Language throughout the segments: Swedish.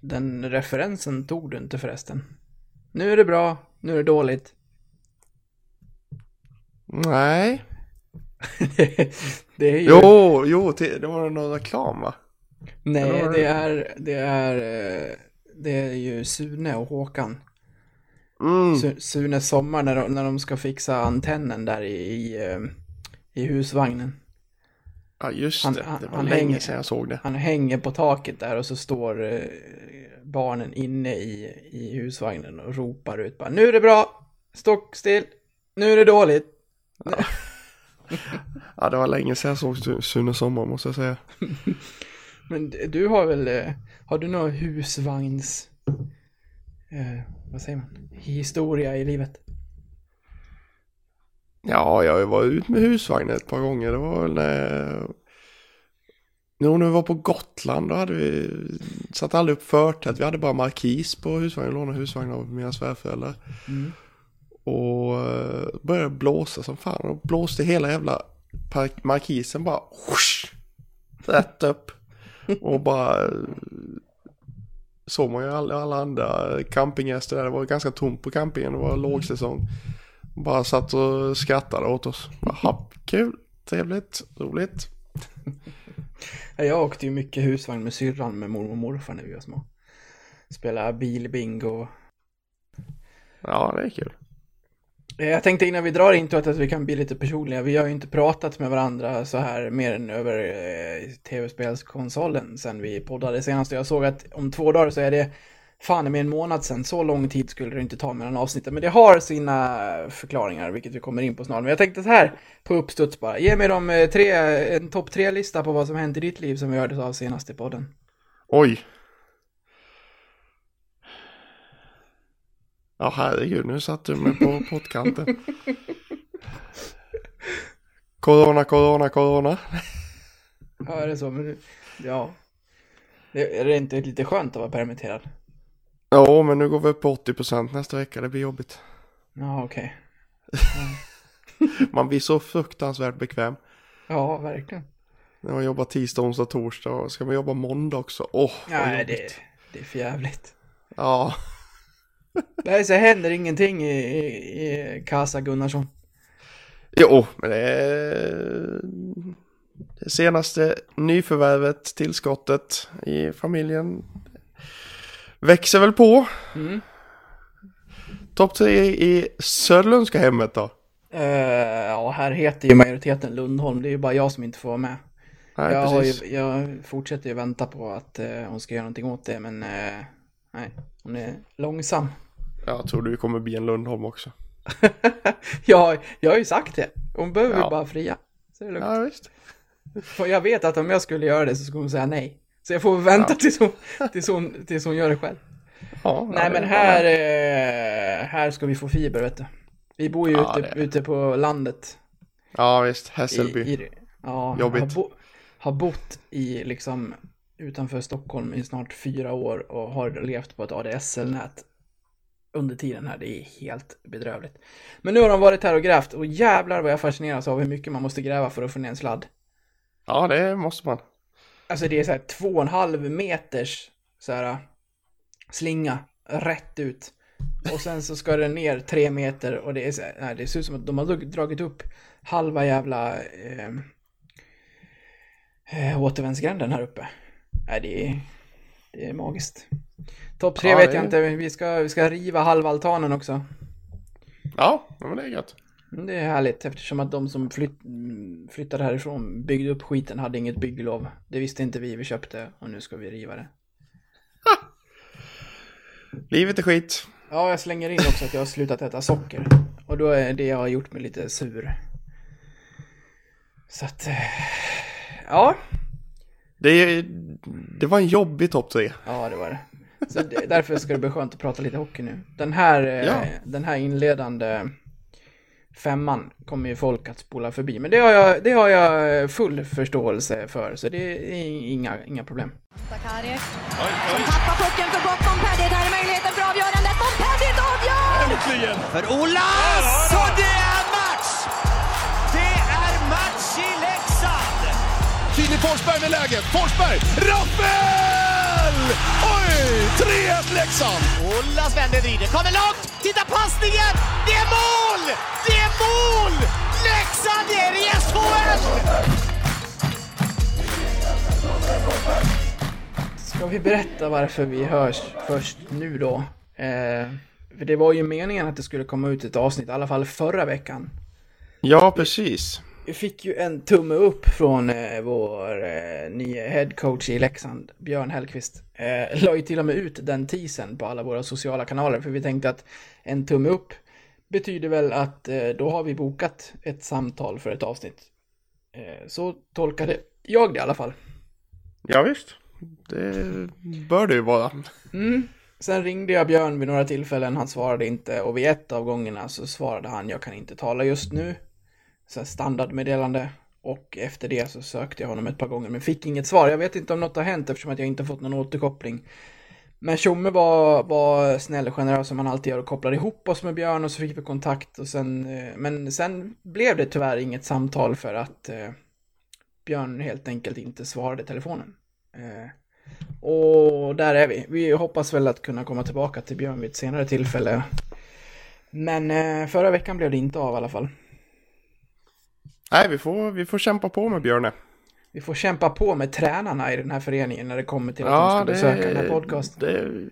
Den referensen tog du inte förresten. Nu är det bra, nu är det dåligt. Nej. det är ju... Jo, jo, det var någon reklam va? Nej, det är, det är, eh, det är ju Sune och Håkan. Mm. Su- Sunes sommar när de, när de ska fixa antennen där i, i, eh, i husvagnen. Ja, just Han- det. Det var han länge hänger- sedan jag såg det. Han hänger på taket där och så står eh, barnen inne i, i husvagnen och ropar ut bara Nu är det bra! Stock still! Nu är det dåligt! Ja, det var länge sedan jag såg Su- Sune Sommar måste jag säga. Men du har väl, eh, har du någon husvagns, eh, vad säger man, historia i livet? Ja, jag var ut med husvagnen ett par gånger. Det var väl när... Jo, när vi var på Gotland då hade vi... Satt aldrig upp förtätt. Vi hade bara markis på husvagnen. Lånade husvagnen av mina svärföräldrar. Mm. Och eh, började blåsa som fan. Och blåste hela jävla markisen bara... Whoosh, rätt upp. Och bara... eh, Såg man ju alla, alla andra campinggäster där. Det var ganska tomt på campingen. Det var lågsäsong. Bara satt och skrattade åt oss. Jaha, kul, trevligt, roligt. Ja, Jag åkte ju mycket husvagn med syrran med mormor och morfar när vi var små. Spela bilbingo. Ja, det är kul. Eh, Jag tänkte innan vi drar introt att vi kan bli lite personliga. Vi har ju inte pratat med varandra så här mer än över eh, tv-spelskonsolen sen vi poddade senast. Jag såg att om två dagar så är det fan med en månad sen. Så lång tid skulle det inte ta mellan avsnitten. Men det har sina förklaringar, vilket vi kommer in på snart. Men jag tänkte så här på uppstuds bara. Ge mig de eh, tre, en topp tre-lista på vad som hänt i ditt liv som vi hörde av senast i podden. Oj. Ja, herregud, nu satt du mig på pottkanten. Corona, corona, corona. Ja, är det så? Men, ja. Det, är det inte lite skönt att vara permitterad? Ja, men nu går vi upp på 80% nästa vecka. Det blir jobbigt. Ja, okej. Man blir så fruktansvärt bekväm. Ja, verkligen. När man jobbar tisdag, onsdag, torsdag. Och ska man jobba måndag också? Åh, vad Nej, det, det är för jävligt. Ja, Nej, så händer ingenting i, i, i Casa Gunnarsson. Jo, men det är det senaste nyförvärvet, tillskottet i familjen växer väl på. Mm. Topp tre i Söderlundska hemmet då? Eh, ja, här heter ju majoriteten Lundholm. Det är ju bara jag som inte får vara med. Nej, jag, ju, jag fortsätter ju vänta på att eh, hon ska göra någonting åt det, men eh, nej, hon är långsam. Jag tror du kommer bli en Lundholm också. jag, jag har ju sagt det. Hon behöver Ja. bara fria. Så är det lugnt. Ja, visst. För jag vet att om jag skulle göra det så skulle hon säga nej. Så jag får vänta tills, hon, tills, hon, tills hon gör det själv. Ja, Nej ja, men här, eh, här ska vi få fiber vet du. Vi bor ju Ja, ute, ute på landet. Ja, visst. I, Hässelby. i, ja, Jobbigt. Har, bo, har bott i liksom utanför Stockholm i snart fyra år och har levt på ett ADSL-nät under tiden här. Det är helt bedrövligt. Men nu har de varit här och grävt och jävlar vad jag fascineras av hur mycket man måste gräva för att få ner en sladd. Ja, det måste man. Alltså det är så här två och en halv meters så här slinga rätt ut. Och sen så ska den ner tre meter och det är så här, nej, det ser ut som att de har dragit upp halva jävla eh, eh, återvändsgränden här uppe. Nej, det är, det är magiskt. Topp tre Ja, vet jag är- inte, vi ska, vi ska riva halva altanen också. Ja, men det är gött. Mm, Det är härligt eftersom att de som flytt, flyttade härifrån byggde upp skiten hade inget bygglov. Det visste inte vi, vi köpte och nu ska vi riva det. Livet är skit. Ja, jag slänger in också att jag har slutat äta socker. Och då är det jag har gjort mig lite sur. Så att... eh, Ja, Det, det var en jobbig topp tre. ja det var det. Så det, därför ska det bli skönt att prata lite hockey nu. Den här, eh, Ja. den här inledande femman kommer ju folk att spola förbi. Men det har jag, det har jag full förståelse för, så det är inga, inga problem. Sakari som tappar pucken för gott. Montpellier, där är möjligheten för avgörandet. Montpellier avgör! För Olas! Och det är match! Det är match i Leksand! Filip Forsberg med läget. Forsberg! Rappel! Oj! 3-1 Leksand! Ola Sven vrider, kommer långt! Titta passningen! Det är mål! Det är mål! Leksand är i SHL! Ska vi berätta varför vi hörs först nu då? Eh, för det var ju meningen att det skulle komma ut ett avsnitt, i alla fall förra veckan. Ja, precis. Vi fick ju en tumme upp från eh, vår eh, nya headcoach i Leksand, Björn Hellqvist. Eh, la ju till och med ut den teasern på alla våra sociala kanaler, för vi tänkte att en tumme upp betyder väl att eh, då har vi bokat ett samtal för ett avsnitt. Eh, så tolkade jag det i alla fall. Ja, visst. Det bör det ju vara. Mm. Sen ringde jag Björn vid några tillfällen, han svarade inte och vid ett av gångerna så svarade han jag kan inte tala just nu. Så här standardmeddelande. Och efter det så sökte jag honom ett par gånger men fick inget svar. Jag vet inte om något har hänt eftersom att jag inte fått någon återkoppling. Men Tjomme var, var snäll och generös som han alltid gör och kopplade ihop oss med Björn och så fick vi kontakt och sen, eh, men sen blev det tyvärr inget samtal för att eh, Björn helt enkelt inte svarade telefonen. Eh, och där är vi. Vi hoppas väl att kunna komma tillbaka till Björn vid ett senare tillfälle. Men eh, förra veckan blev det inte av i alla fall. Nej, vi får, vi får kämpa på med Björne. Vi får kämpa på med tränarna i den här föreningen när det kommer till att de ska besöka den här podcasten. det,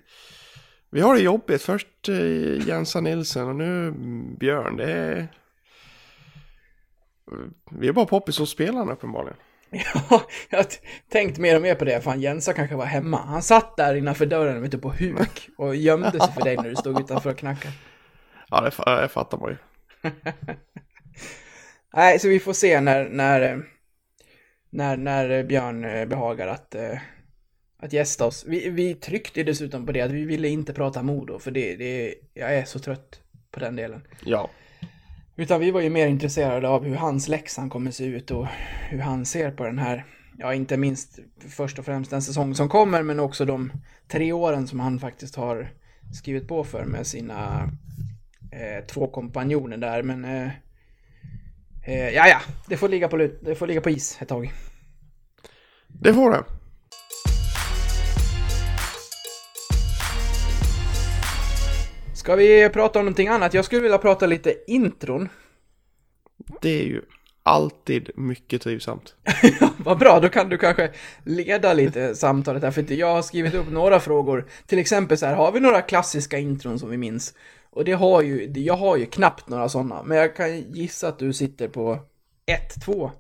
vi har det jobbigt. Först eh, Jensa Nilsen och nu Björn. Det är... Vi är bara poppis hos spelarna uppenbarligen. Ja, jag har tänkt mer och mer på det. Fan, Jensa kanske var hemma. Han satt där innanför dörren du, på huk och gömde sig för dig när du stod utanför och knackade. Ja, det, det fattar man ju. Nej, så vi får se när, när, eh, när, när Björn eh, behagar att, eh, att gästa oss. Vi, vi tryckte dessutom på det att vi ville inte prata Modo, för det, det, jag är så trött på den delen. Ja. Utan vi var ju mer intresserade av hur hans Leksand kommer se ut och hur han ser på den här, ja inte minst först och främst den säsong som kommer, men också de tre åren som han faktiskt har skrivit på för med sina eh, två kompanjoner där. Men eh, eh, ja, ja, det får, ligga på, det får ligga på is ett tag. Det får det. Ska vi prata om någonting annat? Jag skulle vilja prata lite intron. Det är ju alltid mycket trivsamt. Vad bra, då kan du kanske leda lite samtalet här, för jag har skrivit upp några frågor. Till exempel så här, har vi några klassiska intron som vi minns? Och det har ju, jag har ju knappt några sådana, men jag kan gissa att du sitter på ett, två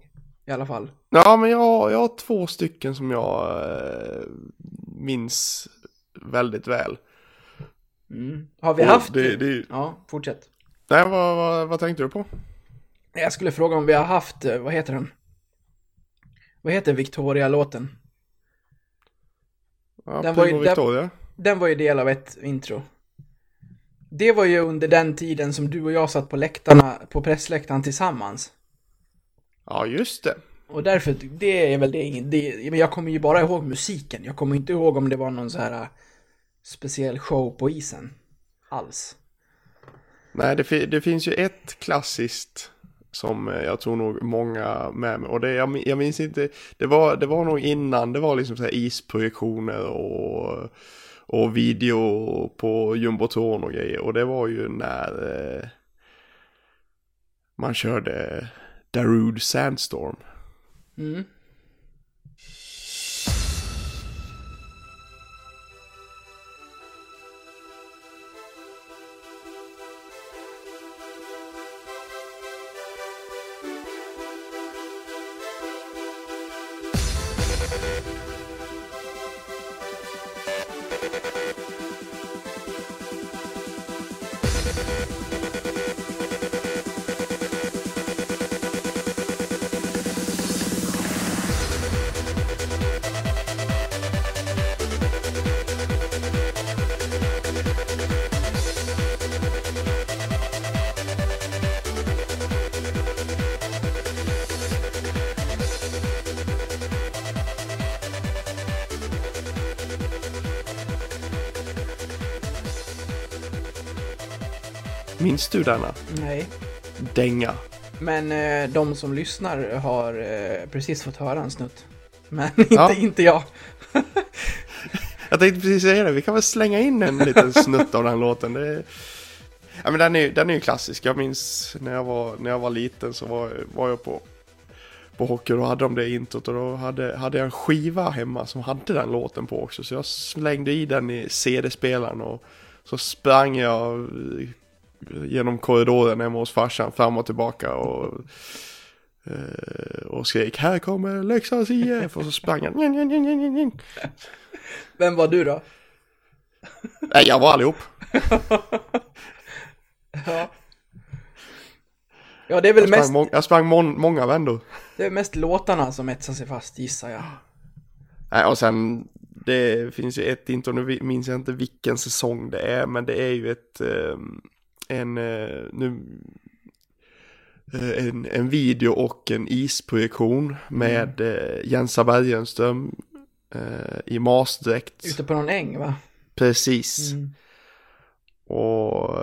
i alla fall. Ja, men jag, jag har två stycken som jag eh, minns väldigt väl. Mm. Har vi Och haft... Det, det, Ja, fortsätt. nej, vad, vad, vad tänkte du på? Jag skulle fråga om vi har haft, eh, vad heter den? Vad heter Victoria-låten? Ja, Den var ju- Primo den- Victoria. Den var ju del av ett intro. Det var ju under den tiden som du och jag satt på läktarna, på pressläktaren tillsammans. Ja, just det. Och därför, det är väl det, det men jag kommer ju bara ihåg musiken. Jag kommer inte ihåg om det var någon så här äh, speciell show på isen. Alls. Nej, det, fi- det finns ju ett klassiskt som eh, jag tror nog många med mig. Och det, jag, jag minns inte, det var, det var nog innan, det var liksom så här isprojektioner och, och video på jumbotron och grejer. Och det var ju när eh, man körde Darude Sandstorm. Mm. Minns du denna? Nej. Dänga. Men eh, de som lyssnar har eh, precis fått höra en snutt. Men inte, Ja. inte jag. Jag tänkte precis säga det, vi kan väl slänga in en liten snutt av den låten. Det. Ja men den är, den är ju klassisk. Jag minns när jag var, när jag var liten så var, var jag på, på hockey och då hade de det introt och då hade, hade jag en skiva hemma som hade den låten på också. Så jag slängde i den i CD-spelaren och så sprang jag genom korridoren hemma hos farsan fram och tillbaka och, eh, och skrek här kommer Leksands IF och så sprang jag. Nj, nj, nj. Vem var du då? Nej, jag var allihop. Ja. Ja, det är väl Jag mest, må- jag sprang mon- många vändor. det är mest låtarna som etsar sig fast gissar jag. Nej, och sen det finns ju ett intro, nu minns jag inte vilken säsong det är, men det är ju ett ehm, en, eh, nu, eh, en, en video och en isprojektion med eh, Jensa Bergenström i masdräkt. Ute på någon äng va? Precis. Mm. Och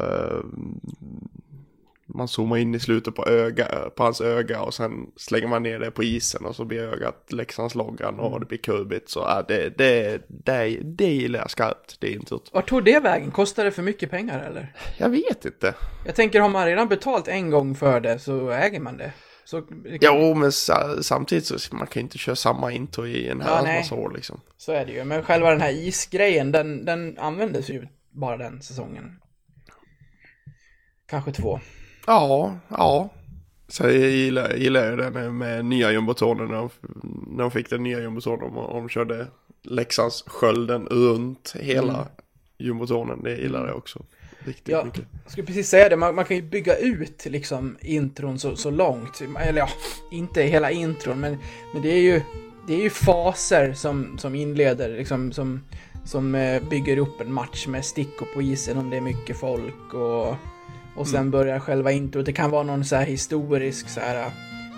man zoomar in i slutet på, öga, på hans öga och sen slänger man ner det på isen och så blir ögat Leksandsloggan och det blir kurbigt. Så äh, det, det, det, det gillar jag skarpt, det introt. Vart tog det vägen? Kostar det för mycket pengar eller? Jag vet inte. Jag tänker, har man redan betalt en gång för det så äger man det. Så, Jo, men sa, samtidigt så man kan inte köra samma intro i en Ja, herrans nej. massa år liksom. så är det ju. Men själva den här isgrejen, den, den användes ju bara den säsongen. Kanske två. Ja, ja. Så jag gillar, gillar ju den med nya jumbotronen när de, när de fick den nya jumbotronen och de körde Leksands skölden runt hela Mm. jumbotronen. Det gillar jag också riktigt Ja, mycket. jag skulle precis säga det, man, man kan ju bygga ut liksom intron så, så långt. Eller ja, inte hela intron, men, men det är ju det är ju faser som, som inleder, liksom som, som eh, bygger upp en match med stickor på isen om det är mycket folk och, och sen börjar själva introt. Det kan vara någon så här historisk så här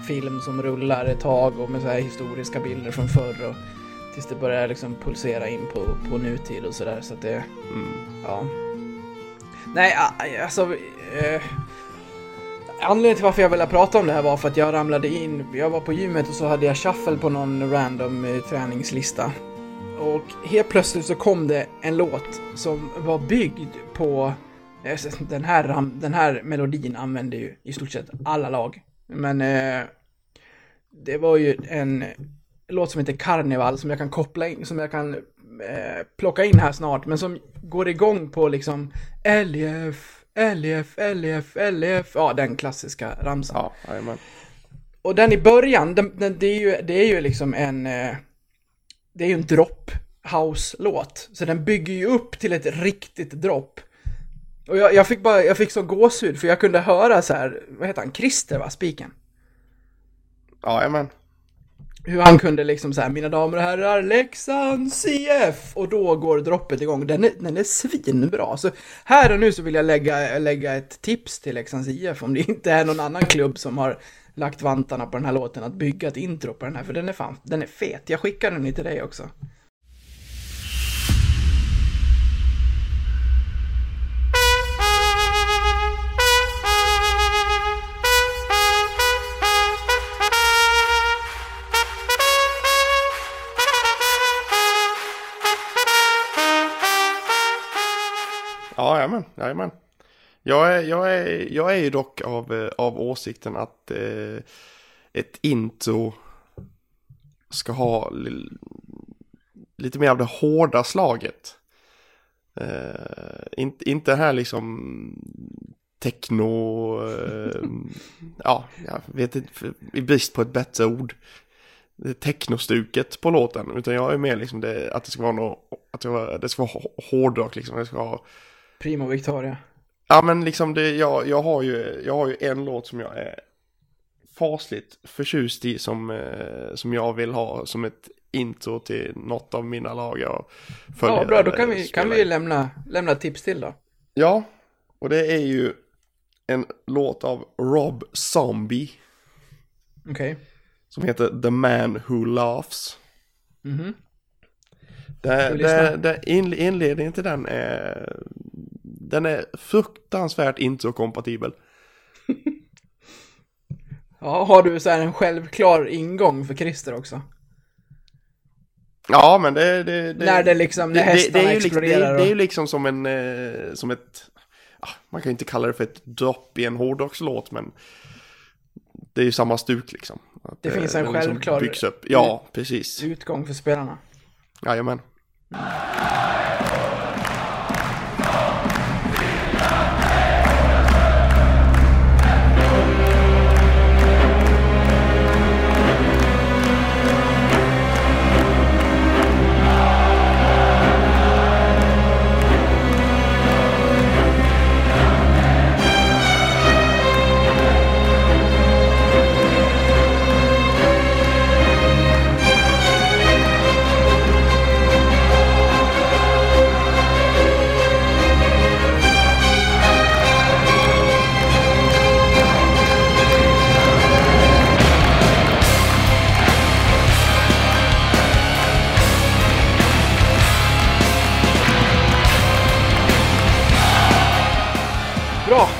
film som rullar ett tag och med så här historiska bilder från förr och tills det börjar liksom pulsera in på, på nutid och sådär så att det, Mm. Ja. Nej, alltså... Eh, anledningen till varför jag ville prata om det här var för att jag ramlade in, jag var på gymmet och så hade jag shuffle på någon random eh, träningslista. Och helt plötsligt så kom det en låt som var byggd på... eh, Den här, den här melodin använde ju i stort sett alla lag. Men eh, det var ju en låt som heter Carnival som jag kan koppla in, som jag kan eh, plocka in här snart, men som går igång på liksom LF, LF, LF, LF, ja den klassiska ramsan. Ja, jajamän. Och den i början, den, den, det, är ju, det är ju liksom en, eh, det är ju en drop house-låt. Så den bygger ju upp till ett riktigt dropp. Och jag, jag fick bara, jag fick sån gåshud för jag kunde höra så här, vad heter han, Christer va, spiken? Ja, jajamän. hur han kunde liksom så här, mina damer och herrar, Leksands IF! Och då går droppet igång. Den är, den är svinbra. Så här och nu så vill jag lägga, lägga ett tips till Leksands IF om det inte är någon annan klubb som har lagt vantarna på den här låten att bygga ett intro på den här, för den är fan, den är fet. Jag skickar den till dig också. Jajamän, jajamän. Jag är, jag, är, jag är ju dock av, eh, av åsikten att eh, ett intro ska ha li, lite mer av det hårda slaget. Eh, inte, inte här liksom techno, eh, ja, jag vet inte, i brist på ett bättre ord. Technostuket på låten, utan jag är mer liksom det, att det ska vara något, att det, var, det ska vara hårdrock liksom, det ska vara Primo Victoria. Ja men liksom det, jag, jag, har ju, jag har ju en låt som jag är fasligt förtjust i som, eh, som jag vill ha som ett intro till något av mina lag jag följer. Ja, bra, då kan vi, kan vi lämna, lämna tips till då. Ja, och det är ju en låt av Rob Zombie Okej. som heter The Man Who Laughs. Mhm. Lyssna? det, det, inle- inledningen till den är, den är fruktansvärt introkompatibel. Ja, har du så här en självklar ingång för Christer också? Ja, men det... det, det När det liksom, när det, det, det, hästarna är ju liksom, det, det är ju liksom som en... Eh, som ett... ah, Man kan ju inte kalla det för ett dropp i en hårdrockslåt, men... Det är ju samma stuk liksom. Att Det finns en den liksom självklar- Byggs upp. Ja, precis. Utgång för spelarna. Jajamän. Bra,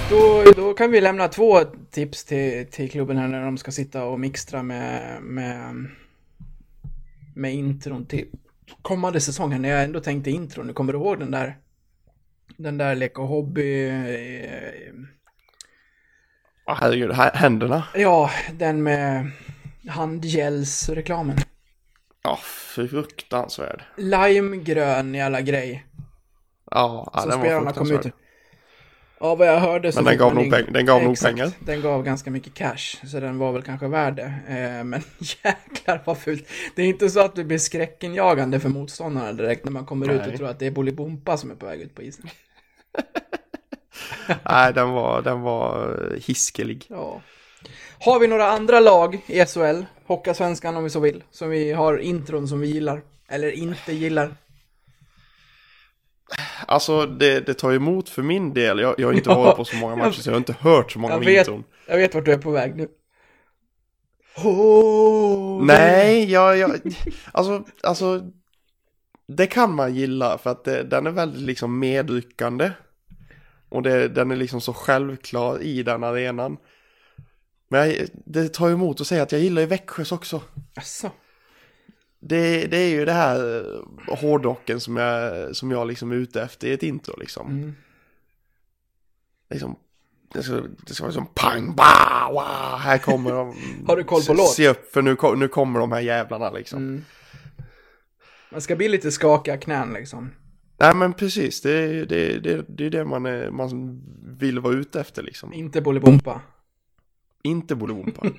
då, då kan vi lämna två tips till, till klubben här när de ska sitta och mixtra med, med, med intron till kommande säsongen. När jag ändå tänkte intron, kommer du ihåg den där? Den där lek och hobby... Ah, herregud, händerna. Ja, den med handgelsreklamen. Ja, fruktansvärd. Limegrön jävla grej. Ja, ja den var kom fruktansvärd. ut Ja, vad jag hörde så Men den gav nog peng- den gav nog pengar. Den gav ganska mycket cash, så den var väl kanske värd det. Eh, men jäklar vad fult. Det är inte så att det blir skräckenjagande för motståndarna direkt när man kommer ut och Nej. tror att det är Bolibompa som är på väg ut på isen. Nej, den var, den var eh, hiskelig. Ja. Har vi några andra lag i SHL, Hockeyallsvenskan om vi så vill, som vi har intron som vi gillar? Eller inte gillar? Alltså, det, det tar emot för min del. Jag, jag har inte Ja. varit på så många matcher, så jag har inte hört så många Jag vet, intron. jag vet vart du är på väg nu. Oh, Nej, jag, jag, alltså, alltså, det kan man gilla för att det, den är väldigt liksom medryckande. Och det, den är liksom så självklar i den arenan. Men jag, det tar emot att säga att jag gillar ju Växjös också. Asså. Det, det är ju det här eh, hårdrocken som jag, som jag liksom är ute efter i ett intro liksom. Mm. liksom det ska, det ska vara som pang, ba, wow, här kommer de. Har du koll på Se- låt? Se upp för nu, nu kommer de här jävlarna liksom. Mm. Man ska bli lite skakiga knän liksom. Nej men precis, det är det, det, det, är det man, är, man vill vara ute efter liksom. Inte Bolibompa. Inte Bolibompa.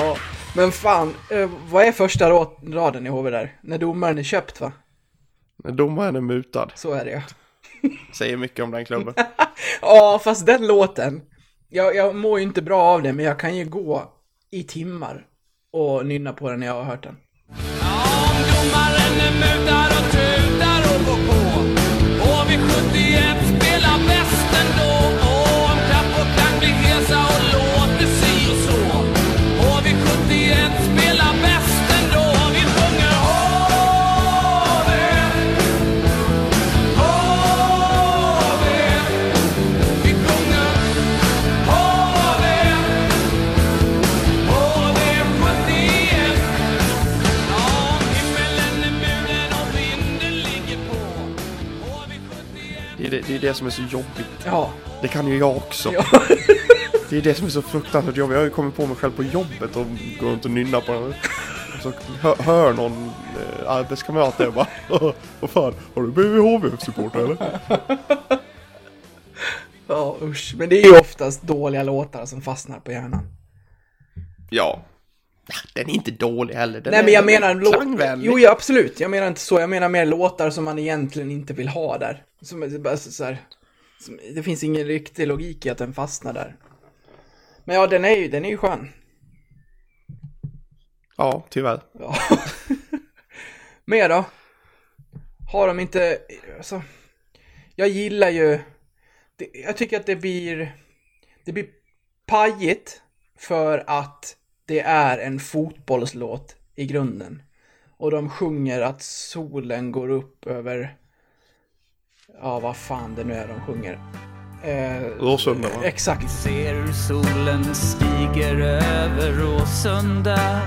Jaha. Men fan, eh, vad är första raden i HV där? När domaren är köpt va? När domaren är mutad. Så är det ja. Säger mycket om den klubben. ja, fast den låten. Jag, jag mår ju inte bra av det, men jag kan ju gå i timmar och nynna på den när jag har hört den. Ja, om domaren är mutad och tutar och går på HV70 Det det, det det som är så jobbigt. Ja, Det kan ju jag också. ja. Det är det som är så fruktansvärt jobbigt. Jag har ju kommit på mig själv på jobbet och går runt och nynnar på den. Så hör, hör någon eh, arbetskamrat där och bara Vad fan, har du blivit HV-supporter eller? ja usch. Men det är ju oftast dåliga låtar som fastnar på hjärnan. Ja. Den är inte dålig heller. Den Nej men jag menar låt... Jo, ja, absolut. Jag menar inte så. Jag menar mer låtar som man egentligen inte vill ha där. Som så här... Som, det finns ingen riktig logik i att den fastnar där. Men ja, den är ju, den är ju skön. Ja, tyvärr. Ja. Mer då? Har de inte, alltså, jag gillar ju, det, jag tycker att det blir, det blir pajigt för att det är en fotbollslåt i grunden. Och de sjunger att solen går upp över, Ja, vad fan det nu är de sjunger. Eh, Råsunda va? Exakt. Ser hur solen stiger över Råsunda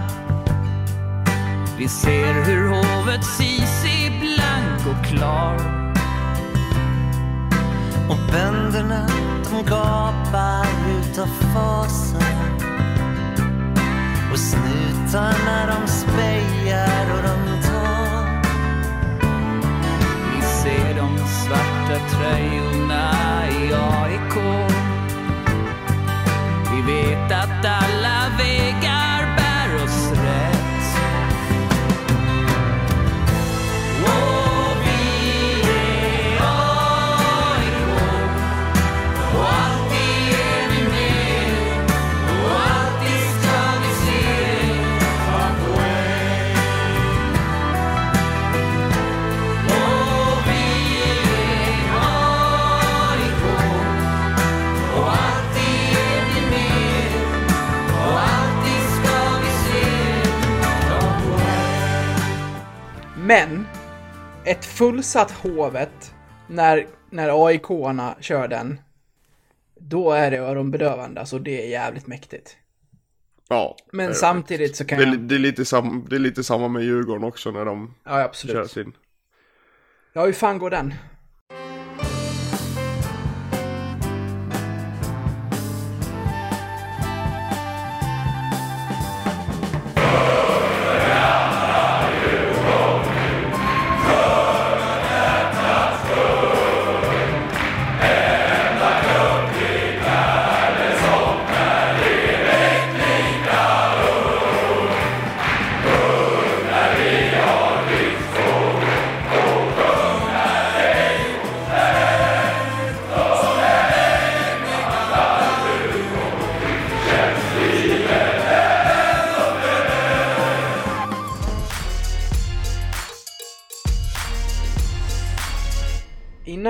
Vi ser hur hovet Sisi blank och klar Och bönderna de gapar utav fasa och snutarna de spejar och de tar. Vi ser de svarta tröjorna i AIK Vi vet att alla Men, ett fullsatt Hovet, när, när AIK-arna kör den, då är det öronbedövande, alltså det är jävligt mäktigt. Ja. Men samtidigt så kan Det jag... det, är lite sam, det är lite samma med Djurgården också när de Ja, kör absolut. sin. Ja, hur fan går den?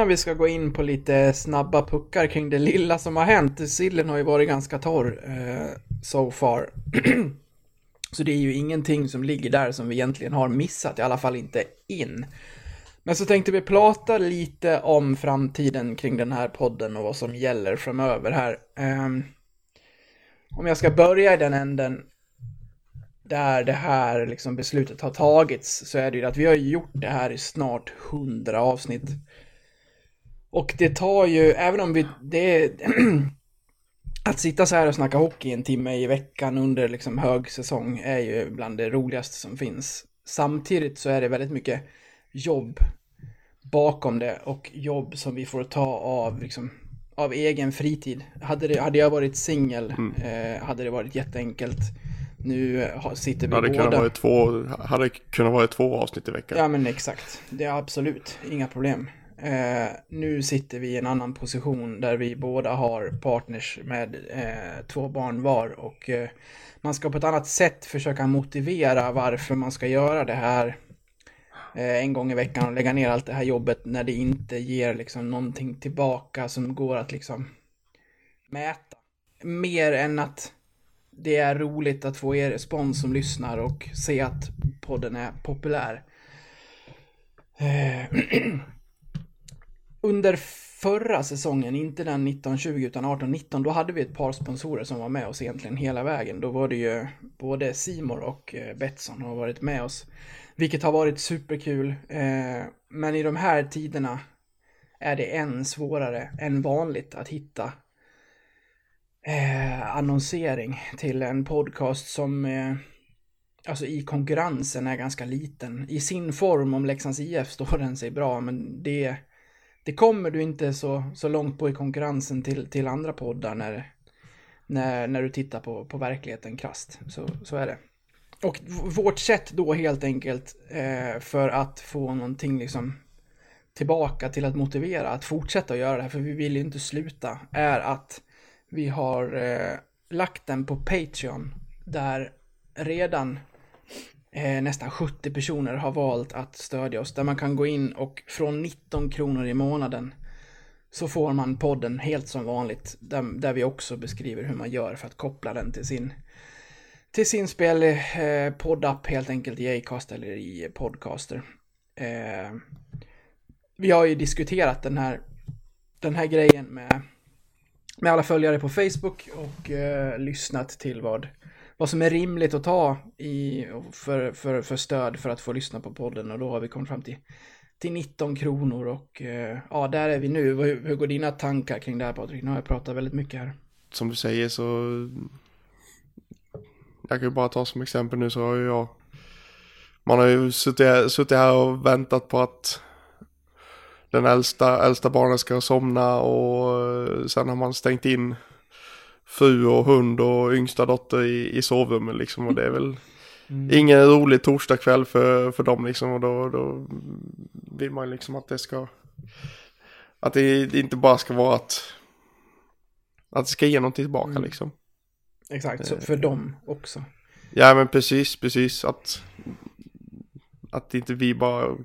Innan vi ska gå in på lite snabba puckar kring det lilla som har hänt. Sillen har ju varit ganska torr eh, so far. så det är ju ingenting som ligger där som vi egentligen har missat, i alla fall inte in. Men så tänkte vi prata lite om framtiden kring den här podden och vad som gäller framöver här. Eh, om jag ska börja i den änden där det här liksom beslutet har tagits så är det ju att vi har gjort det här i snart 100 avsnitt. Och det tar ju, även om vi, det är, att sitta så här och snacka hockey en timme i veckan under liksom högsäsong är ju bland det roligaste som finns. Samtidigt så är det väldigt mycket jobb bakom det och jobb som vi får ta av, liksom, av egen fritid. Hade, det, hade jag varit singel eh, hade det varit jätteenkelt. Nu sitter vi Hade båda... kunnat vara två, hade kunnat vara två avsnitt i veckan. Ja men exakt, det är absolut inga problem. Eh, nu sitter vi i en annan position där vi båda har partners med eh, två barn var och eh, man ska på ett annat sätt försöka motivera varför man ska göra det här eh, en gång i veckan och lägga ner allt det här jobbet när det inte ger liksom någonting tillbaka som går att liksom mäta. Mer än att det är roligt att få er respons som lyssnar och se att podden är populär. Eh, Under förra säsongen, inte den 1920 utan 18-19, då hade vi ett par sponsorer som var med oss egentligen hela vägen. Då var det ju både Simor och eh, Betsson har varit med oss. Vilket har varit superkul. Eh, men i de här tiderna är det än svårare än vanligt att hitta eh, annonsering till en podcast som alltså i konkurrensen är ganska liten. I sin form, om Leksands IF står den sig bra, men det, det kommer du inte så, så långt på i konkurrensen till, till andra poddar när, när, när du tittar på, på verkligheten krasst. Så, så är det. Och vårt sätt då helt enkelt eh, för att få någonting liksom tillbaka till att motivera att fortsätta att göra det här, för vi vill ju inte sluta, är att vi har eh, lagt den på Patreon där redan eh, nästan 70 personer har valt att stödja oss. Där man kan gå in och från 19 kronor i månaden så får man podden helt som vanligt. Där, där vi också beskriver hur man gör för att koppla den till sin till sin spel eh, poddapp helt enkelt i Acast eller i Podcaster. Eh, vi har ju diskuterat den här, den här grejen med, med alla följare på Facebook och eh, lyssnat till vad, vad som är rimligt att ta i, för, för, för stöd för att få lyssna på podden och då har vi kommit fram till, till 19 kronor och eh, ja, där är vi nu. Hur, hur går dina tankar kring det här Patrik? Nu har jag pratat väldigt mycket här. Som du säger så... Jag kan ju bara ta som exempel nu så har ju jag... Man har ju suttit här, suttit här och väntat på att den äldsta, äldsta barnen ska somna och eh, sen har man stängt in fru och hund och yngsta dotter i, i sovrummet liksom och det är väl ingen rolig torsdagkväll för, för dem liksom och då, då vill man liksom att det ska att det, inte bara ska vara att att det ska ge någonting tillbaka Mm. liksom. Exakt, så för dem också. Ja men precis, precis att att inte vi bara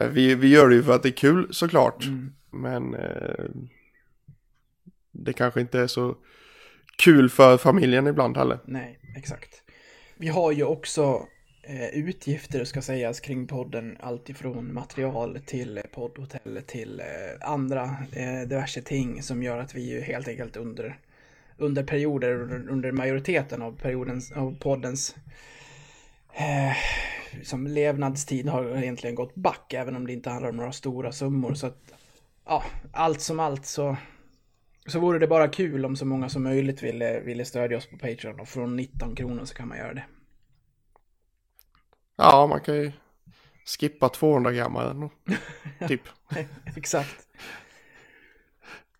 Eh, vi, vi gör det ju för att det är kul såklart. Mm. Men eh, det kanske inte är så kul för familjen ibland heller. Nej, exakt. Vi har ju också eh, utgifter ska sägas kring podden. Alltifrån material till poddhotell till eh, andra eh, diverse ting som gör att vi ju helt enkelt under, under perioder, under, under majoriteten av periodens, av poddens eh, som levnadstid har egentligen gått back, även om det inte handlar om några stora summor. Så att, ja, allt som allt så så vore det bara kul om så många som möjligt ville, ville stödja oss på Patreon och från 19 kronor så kan man göra det. Ja, man kan ju skippa 200 gram eller typ. Exakt.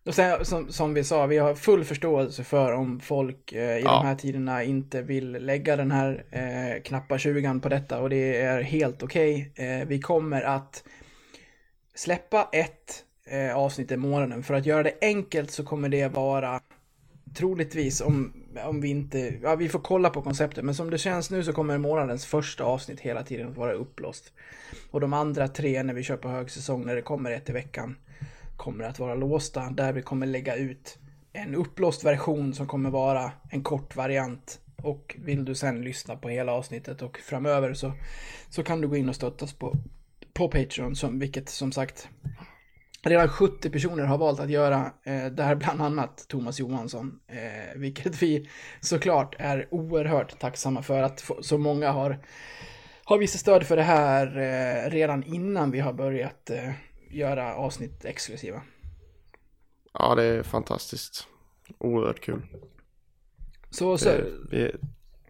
Och sen som, som vi sa, vi har full förståelse för om folk eh, i Ja. de här tiderna inte vill lägga den här eh, knappa 20 på detta och det är helt okej. Eh, vi kommer att släppa ett eh, avsnitt i månaden. För att göra det enkelt så kommer det vara troligtvis om, om vi inte, ja vi får kolla på konceptet, men som det känns nu så kommer månadens första avsnitt hela tiden att vara upplåst. Och de andra tre när vi kör på högsäsong, när det kommer ett i veckan, kommer att vara låsta, där vi kommer lägga ut en upplåst version som kommer vara en kort variant. Och vill du sen lyssna på hela avsnittet och framöver så, så kan du gå in och stötta oss på, på Patreon, som, vilket som sagt Redan 70 personer har valt att göra, eh, där bland annat Thomas Johansson, eh, vilket vi såklart är oerhört tacksamma för att så många har, har visat stöd för det här eh, redan innan vi har börjat göra avsnitt exklusiva. Ja, det är fantastiskt. Oerhört kul. Så, så Vi är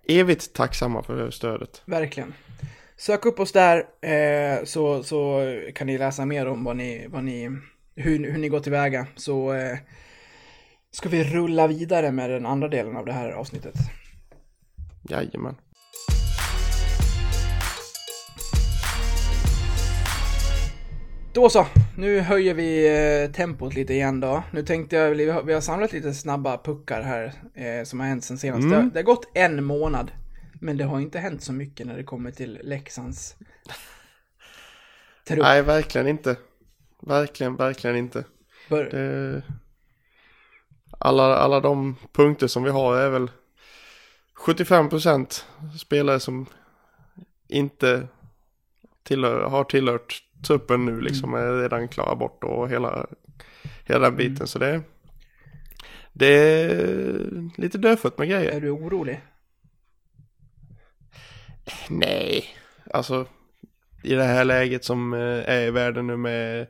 evigt tacksamma för det stödet. verkligen. Sök upp oss där eh, så, så kan ni läsa mer om vad ni, vad ni, hur, hur ni går tillväga. Så eh, ska vi rulla vidare med den andra delen av det här avsnittet. Jajamän. Då så, nu höjer vi eh, tempot lite igen då. Nu tänkte jag, vi har, vi har samlat lite snabba puckar här eh, som har hänt sen senast. Mm. Det, det har gått en månad, men det har inte hänt så mycket när det kommer till Leksands trupp. Nej, verkligen inte. Verkligen, verkligen inte. Bör, Det... Alla, alla de punkter som vi har är väl 75% spelare som inte tillhör, har tillhört truppen nu liksom är redan klara bort och hela, hela den biten. Så det, det är lite dödfött med grejer. är du orolig? Nej, alltså i det här läget som eh, är i världen nu med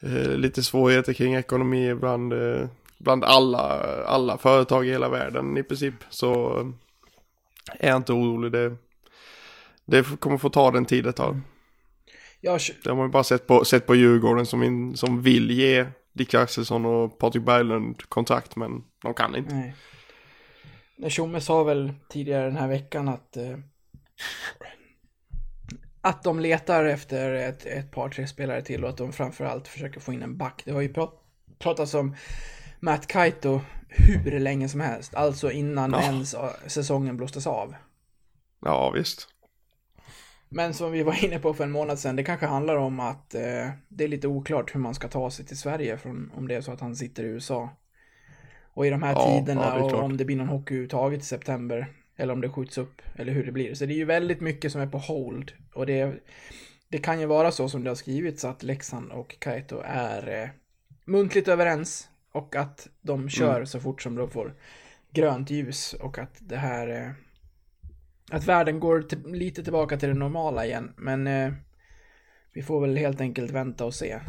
eh, lite svårigheter kring ekonomi bland, eh, bland alla, alla företag i hela världen i princip så är jag inte orolig. Det, det kommer få ta den tid det tar. Jag, Det har man ju bara sett på, sett på Djurgården som, in, som vill ge Dick Axelsson och Patrik Berglund kontrakt men de kan inte. nej. Tjomme sa väl tidigare den här veckan att eh, att de letar efter ett, ett par, tre spelare till och att de framförallt försöker få in en back. Det har ju prat, pratats om Matt Kaito hur länge som helst, alltså innan Ja. ens säsongen blåstes av. Ja visst. Men som vi var inne på för en månad sedan, det kanske handlar om att eh, det är lite oklart hur man ska ta sig till Sverige från, om det är så att han sitter i USA. Och i de här Ja, tiderna, ja, och om det blir någon hockey överhuvudtaget i september, eller om det skjuts upp, eller hur det blir. Så det är ju väldigt mycket som är på hold. Och det det kan ju vara så som det har skrivits att Leksand och Kaito är eh, muntligt överens och att de kör så fort som de får grönt ljus och att det här eh, att världen går till, lite tillbaka till det normala igen. Men eh, vi får väl helt enkelt vänta och se.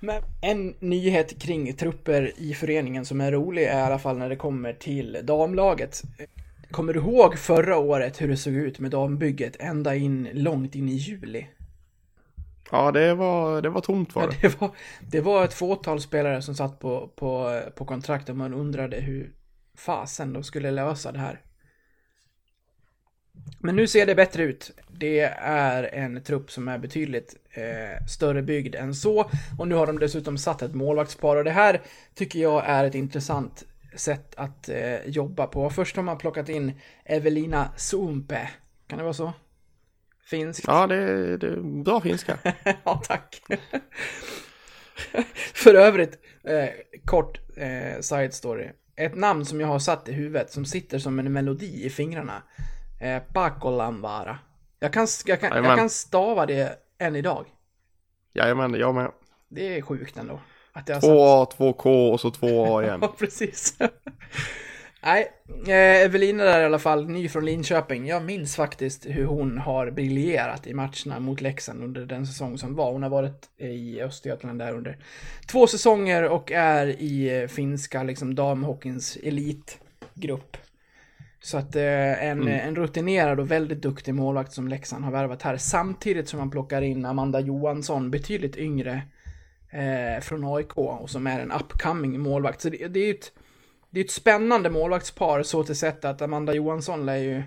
Men en nyhet kring trupper i föreningen som är rolig är i alla fall när det kommer till damlaget. Kommer du ihåg förra året hur det såg ut med dambygget ända in långt in i juli? Ja, det var, det var tomt var Ja, det. det, var, det var ett fåtal spelare som satt på, på, på kontrakt och man undrade hur fasen de skulle lösa det här. Men nu ser det bättre ut. Det är en trupp som är betydligt eh, större byggd än så. Och nu har de dessutom satt ett målvaktspar. Och det här tycker jag är ett intressant sätt att eh, jobba på. Först har man plockat in Evelina Sumpe. Kan det vara så? Finsk? Ja, det, det är bra finska. ja, tack. För övrigt, eh, kort eh, side story. Ett namn som jag har satt i huvudet som sitter som en melodi i fingrarna. Eh, Pakolanvara. Jag kan, jag, kan, jag kan stava det än idag. Jajamän, jag med. Det är sjukt ändå. Att jag har satt... 2A, 2K och så 2A igen. Ja, precis. Nej, eh, Evelina där i alla fall, ny från Linköping. Jag minns faktiskt hur hon har briljerat i matcherna mot Leksand under den säsong som var. Hon har varit i Östergötland där under två säsonger och är i eh, finska liksom damhockeyns elitgrupp. Så att eh, en, en rutinerad och väldigt duktig målvakt som Leksand har värvat här. Samtidigt som man plockar in Amanda Johansson, betydligt yngre, eh, från AIK och som är en upcoming målvakt. Så det, det är ett, det är ett spännande målvaktspar så till sätt att Amanda Johansson lär ju,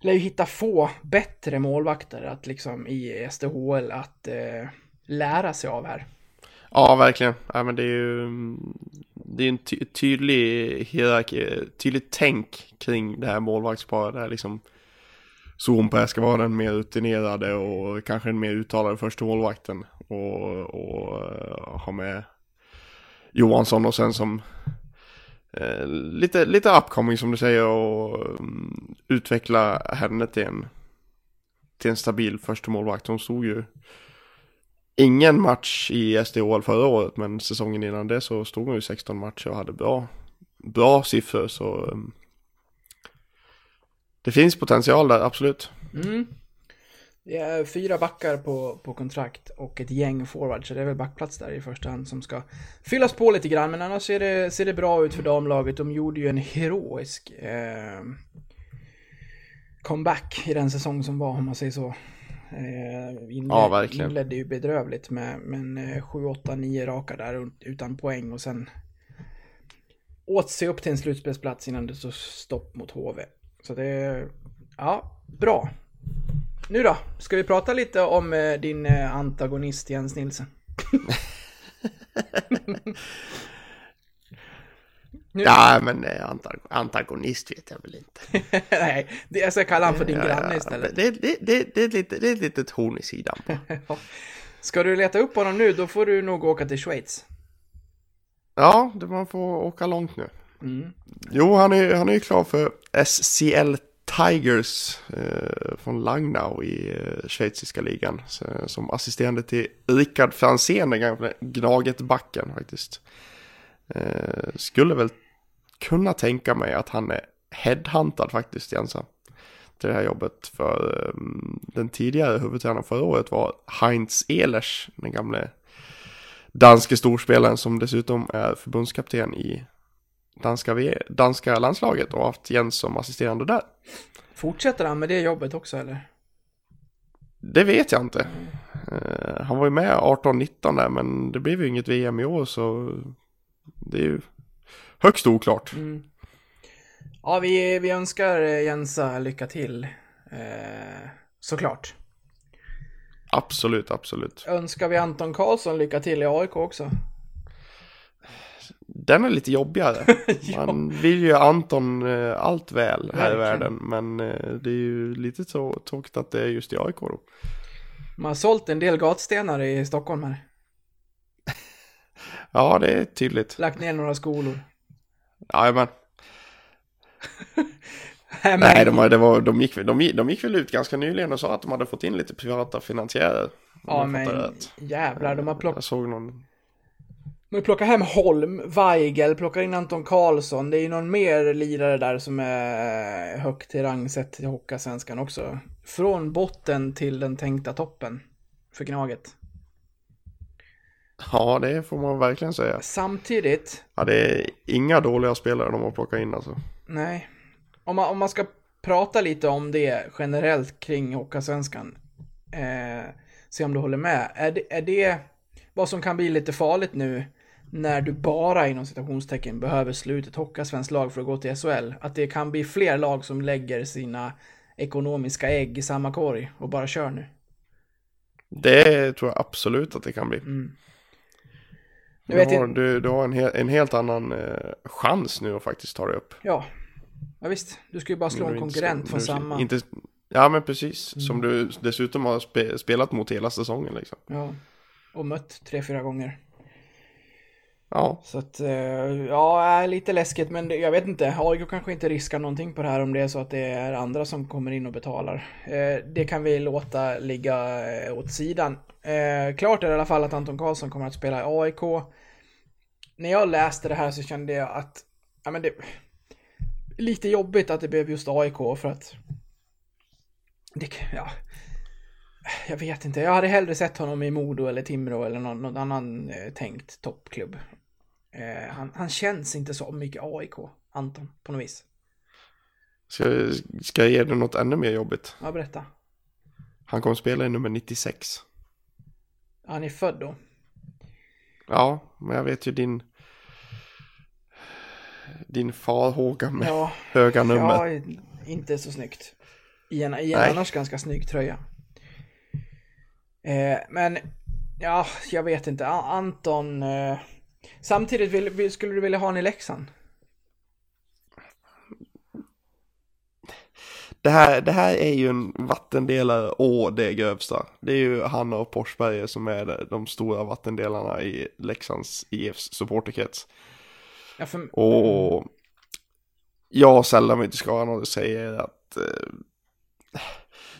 lär ju hitta få bättre målvakter att liksom i SDHL att eh, lära sig av här. Ja, verkligen. Ja, men det är ju det är en ty tydlig hierarki, tydligt tänk kring det här målvaktsparet. Där liksom Zoomper ska vara den mer rutinerade och kanske den mer uttalade första målvakten. Och, och eh, ha med Johansson och sen som eh, lite, lite upcoming som du säger och um, utveckla henne till en, till en stabil första målvakt. Hon stod ju ingen match i SDHL förra året, men säsongen innan det så stod hon ju 16 matcher och hade bra, bra siffror. Så um, det finns potential där, absolut. Mm. Det är fyra backar på, på kontrakt och ett gäng forwards. så det är väl backplats där i första hand som ska fyllas på lite grann. Men annars ser det, ser det bra ut för damlaget. De gjorde ju en heroisk eh, comeback i den säsong som var, om man säger så. Eh, inled, Ja, verkligen. Inledde ju bedrövligt med, men eh, 7, 8, 9 raka där utan poäng och sen åt sig upp till en slutspelsplats innan det stod stopp mot HV. Så det ja, bra. Nu då, ska vi prata lite om eh, din eh, antagonist Jens Nilsson? Nu- Ja, men eh, anta- antagonist vet jag väl inte. Nej, det, jag ska kalla honom för din Ja, granne istället. Det, det, det, det, är ett litet, det är ett litet horn i sidan. På. Ska du leta upp honom nu, då får du nog åka till Schweiz. Ja, det, man får åka långt nu. Mm. Jo, han är, han är ju klar för SCL Tigers eh, från Langnau i eh, schweiziska ligan. Så, som assisterande till Rickard Franzén, den gamla Gnaget-backen faktiskt. Eh, skulle väl kunna tänka mig att han är headhuntad faktiskt, Jensa. Till det här jobbet. För eh, den tidigare huvudtränaren förra året var Heinz Ehlers, den gamle danske storspelaren som dessutom är förbundskapten i danska, danska landslaget och haft Jens som assisterande där. Fortsätter han med det jobbet också eller? Det vet jag inte. Eh, han var ju med 18-19 där men det blev ju inget VM i år så det är ju högst oklart. Mm. Ja, vi, vi önskar eh, Jensa lycka till. Eh, såklart. Absolut, absolut. Önskar vi Anton Karlsson lycka till i AIK också? Den är lite jobbigare. Ja. Man vill ju Anton eh, allt väl här i Verkligen. världen men eh, det är ju lite så tråkigt att det är just i AIK då. Man har sålt en del gatstenar i Stockholm här. Ja, det är tydligt. Lagt ner några skolor. Jajamän. Nej, de, det var, de, gick, de, de gick väl ut ganska nyligen och sa att de hade fått in lite privata finansiärer. ja, men rätt. jävlar, de har plockat Jag såg någon... De plockar hem Holm, Weigel, plockar in Anton Karlsson. Det är ju någon mer lirare där som är högt i rang sett i Hockeyallsvenskan också. Från botten till den tänkta toppen för Gnaget. Ja, det får man verkligen säga. Samtidigt, Ja, det är inga dåliga spelare de har plockat in alltså. nej. Om man, om man ska prata lite om det generellt kring Hockeyallsvenskan. Eh, se om du håller med. Är det, är det vad som kan bli lite farligt nu när du bara inom citationstecken behöver sluta ett Hockeyallsvenskt lag för att gå till SHL? Att det kan bli fler lag som lägger sina ekonomiska ägg i samma korg och bara kör nu. Det tror jag absolut att det kan bli. Mm. Du vet har, du, du har en, he, en helt annan eh, chans nu att faktiskt ta dig upp. Ja, ja visst. Du ska ju bara slå en konkurrent från samma. Inte, ja, men precis. Mm. Som du dessutom har spe, spelat mot hela säsongen liksom. Ja. Och mött tre, fyra gånger. Ja, Så att, eh, ja, lite läskigt, men jag vet inte. AIK kanske inte riskar någonting på det här om det är så att det är andra som kommer in och betalar. Eh, det kan vi låta ligga eh, åt sidan. Klart är det i alla fall att Anton Karlsson kommer att spela i AIK. När jag läste det här så kände jag att, ja men det, lite jobbigt att det blev just AIK för att, det, ja, jag vet inte. Jag hade hellre sett honom i Modo eller Timrå eller någon, någon annan eh, tänkt toppklubb. Eh, han, han känns inte så mycket AIK, Anton, på något vis. ska, ska jag ge dig något ännu mer jobbigt? Ja, berätta. Han kommer spela i nummer 96. Han är född då. Ja, men jag vet ju din... Din farhåga med Ja, höga nummer. ja, inte så snyggt. I en, i en annars ganska snygg tröja. Eh, men, ja, jag vet inte. Anton... Eh, samtidigt, vill, vill, skulle du vilja ha honom i Leksand? Det här, det här är ju en vattendelare å det grövsta. Det är ju han och Forsberg som är de stora vattendelarna i Leksands IFs supporterkrets. Ja, för, Och jag sällar mig till skaran och säger att eh,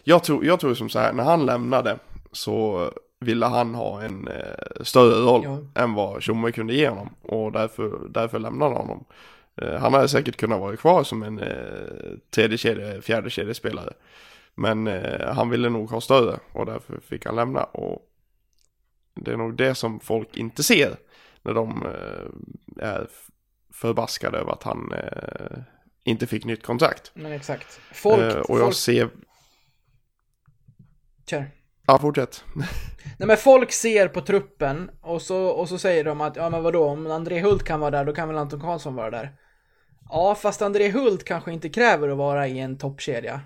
jag, tror, jag tror som så här, när han lämnade så ville han ha en eh, större roll Ja. än vad Tjomme kunde ge honom och därför, därför lämnade han honom. Eh, han hade säkert kunnat vara kvar som en eh, tredje kedje, fjärde kedjespelare. Men eh, han ville nog ha större och därför fick han lämna och det är nog det som folk inte ser när de eh, är förbaskade över att han eh, inte fick nytt kontrakt. men exakt. Folk... och jag folk ser, kör ja fortsätt. Nej men folk ser på truppen och så, och så säger de att ja men vadå om André Hult kan vara där då kan väl Anton Karlsson vara där. Ja fast André Hult kanske inte kräver att vara i en toppkedja.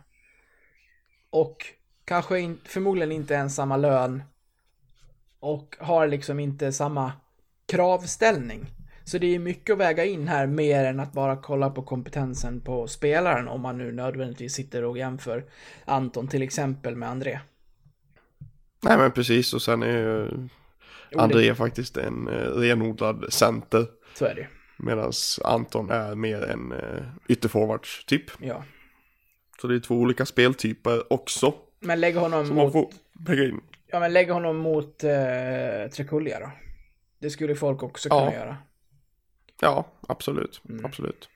Och kanske in, förmodligen inte ens samma lön. Och har liksom inte samma kravställning. Så det är mycket att väga in här mer än att bara kolla på kompetensen på spelaren om man nu nödvändigtvis sitter och jämför Anton till exempel med André. Nej men precis och sen är ju André faktiskt en eh, renodlad center. Så är det. Medan Anton är mer en eh, ytterforwards typ. Ja. Så det är två olika speltyper också. Men lägg honom Som mot, får väga in. ja, men lägg honom mot eh, Trekulja då. Det skulle folk också kunna Ja. göra. Ja, absolut. Mm. Absolut.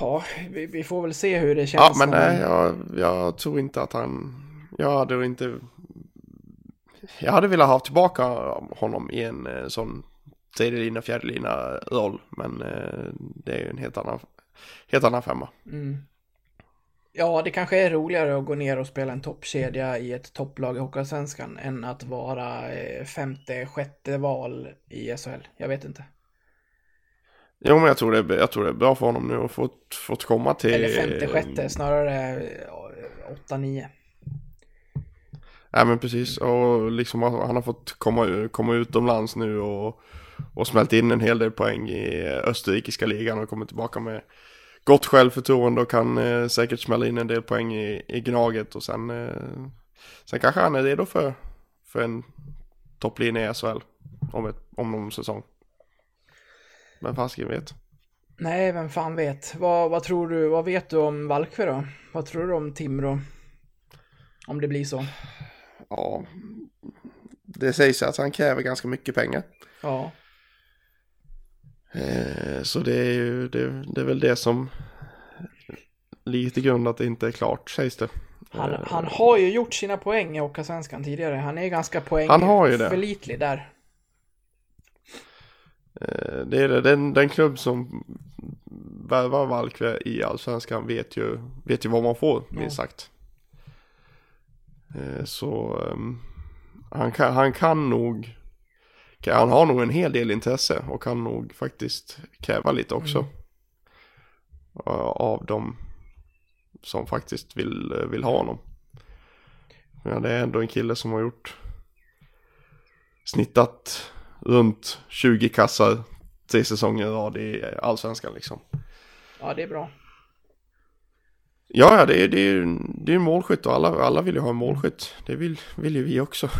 Ja, vi, vi får väl se hur det känns. Ja, men om- nej, jag, jag tror inte att han... Jag hade inte... Jag hade velat ha tillbaka honom i en eh, sån tredje lina, fjärde lina roll. Men eh, det är ju en helt annan, helt annan femma. Mm. Ja, det kanske är roligare att gå ner och spela en toppkedja i ett topplag i Hockeyallsvenskan än att vara eh, femte, sjätte val i SHL. Jag vet inte. Jo, men jag tror, det är, jag tror det är bra för honom nu att få fått komma till... Eller femte, sjätte, snarare eh, åtta, nio. Ja, men precis. Och liksom han har fått komma, komma utomlands nu och, och smält in en hel del poäng i österrikiska ligan och kommer tillbaka med gott självförtroende och kan eh, säkert smälla in en del poäng i, i Gnaget och sen, eh, sen kanske han är redo för, för en topplinje i SHL om, ett, om någon säsong. Men fasiken vet. Nej, vem fan vet. Vad, vad tror du, vad vet du om Valkve då? Vad tror du om Timrå? Om det blir så. Ja, det sägs att han kräver ganska mycket pengar. Ja. Eh, så det är ju det, det är väl det som ligger till grund att det inte är klart sägs det. Han, han har ju gjort sina poäng i Hockeyallsvenskan tidigare. Han är ganska poäng Han har ju det. förlitlig där. Eh, Det är det, den, den klubb som värvar Valkve i Allsvenskan vet ju, vet ju vad man får, minst sagt. Eh, Så ehm, han, kan, han kan nog, han har nog en hel del intresse och kan nog faktiskt kräva lite också. eh, Av dem som faktiskt vill, vill ha honom. Men det är ändå en kille som har gjort snittat runt 20 kassar tre säsonger i rad i allsvenskan liksom. Ja, det är bra. Ja, ja, det är, det är, det är målskytt och alla, alla vill ju ha en målskytt. Det vill, vill ju vi också.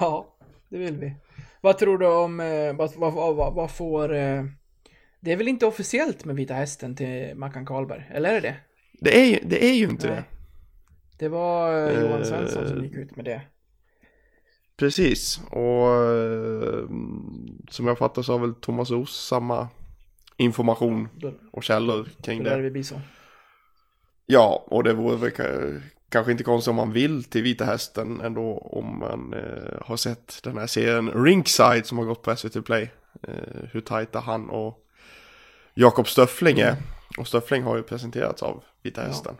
Ja, det vill vi. Vad tror du om, eh, vad, vad, vad, vad, får... Eh, det är väl inte officiellt med Vita Hästen till Mackan Karlberg? Eller är det det? Det är, det är ju inte Nej. det. Det var eh, Johan. Svensson som gick ut med det. Precis, och eh, som jag fattar så har väl Thomas Oos samma information och källor kring det det. Ja, och det vore väl ka- kanske inte konstigt om man vill till Vita Hästen ändå om man eh, har sett den här serien Rinkside som har gått på SVT Play. Eh, hur tajta han och Jakob Stöffling är. Och Stöffling har ju presenterats av Vita Ja. Hästen.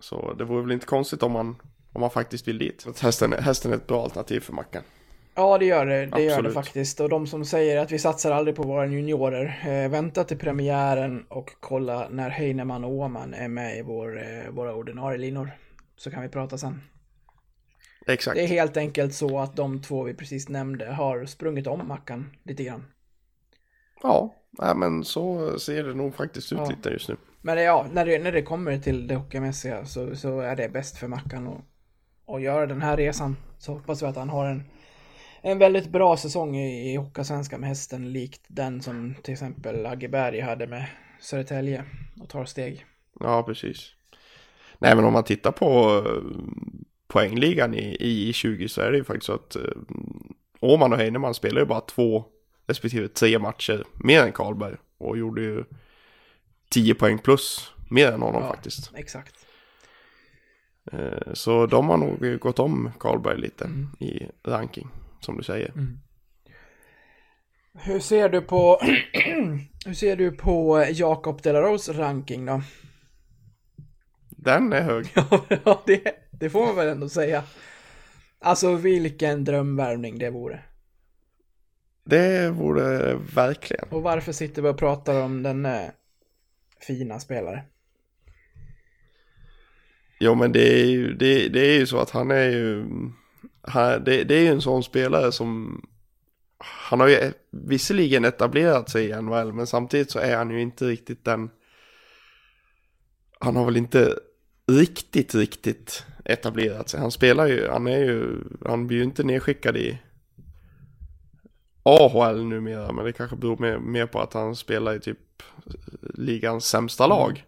Så det vore väl inte konstigt om man, om man faktiskt vill dit. Hästen, hästen är ett bra alternativ för Mackan. Ja, det gör det. Det gör det Absolut. faktiskt. Och de som säger att vi satsar aldrig på våra juniorer, eh, vänta till premiären och kolla när Heinemann och Åman är med i vår, eh, våra ordinarie linor. Så kan vi prata sen. Exakt. Det är helt enkelt så att de två vi precis nämnde har sprungit om Mackan lite grann. Ja, nej, men så ser det nog faktiskt ut Ja. lite just nu. Men det- ja, när det, när det kommer till det hockeymässiga så, så är det bäst för Mackan att, att göra den här resan. Så hoppas vi att han har en, en väldigt bra säsong i, i Hockeyallsvenskan med hästen likt den som till exempel Agge Berg hade med Södertälje och tar steg. Ja, precis. Nej, men om man tittar på eh, poängligan i, i 20 så är det ju faktiskt så att eh, Åman och Heinemann spelar ju bara två respektive tre matcher mer än Karlberg och gjorde ju 10 poäng plus mer än honom Ja. faktiskt. Exakt. Eh, Så de har nog gått om Karlberg lite Mm. i ranking, som du säger. Hur ser du på Hur ser du på Jakob Delarose ranking då? Den är hög. ja, det, det får man väl ändå säga. Alltså vilken drömvärvning det vore. Det vore verkligen. Och varför sitter vi och pratar om den eh, fina spelare? Jo men det är ju, det, det är ju så att han är ju, han, det, det är ju en sån spelare som, han har ju visserligen etablerat sig i NHL men samtidigt så är han ju inte riktigt den, han har väl inte riktigt, riktigt etablerat sig. Han spelar ju, han är ju, han blir ju inte nedskickad i AHL numera men det kanske beror mer, mer på att han spelar i typ ligans sämsta lag.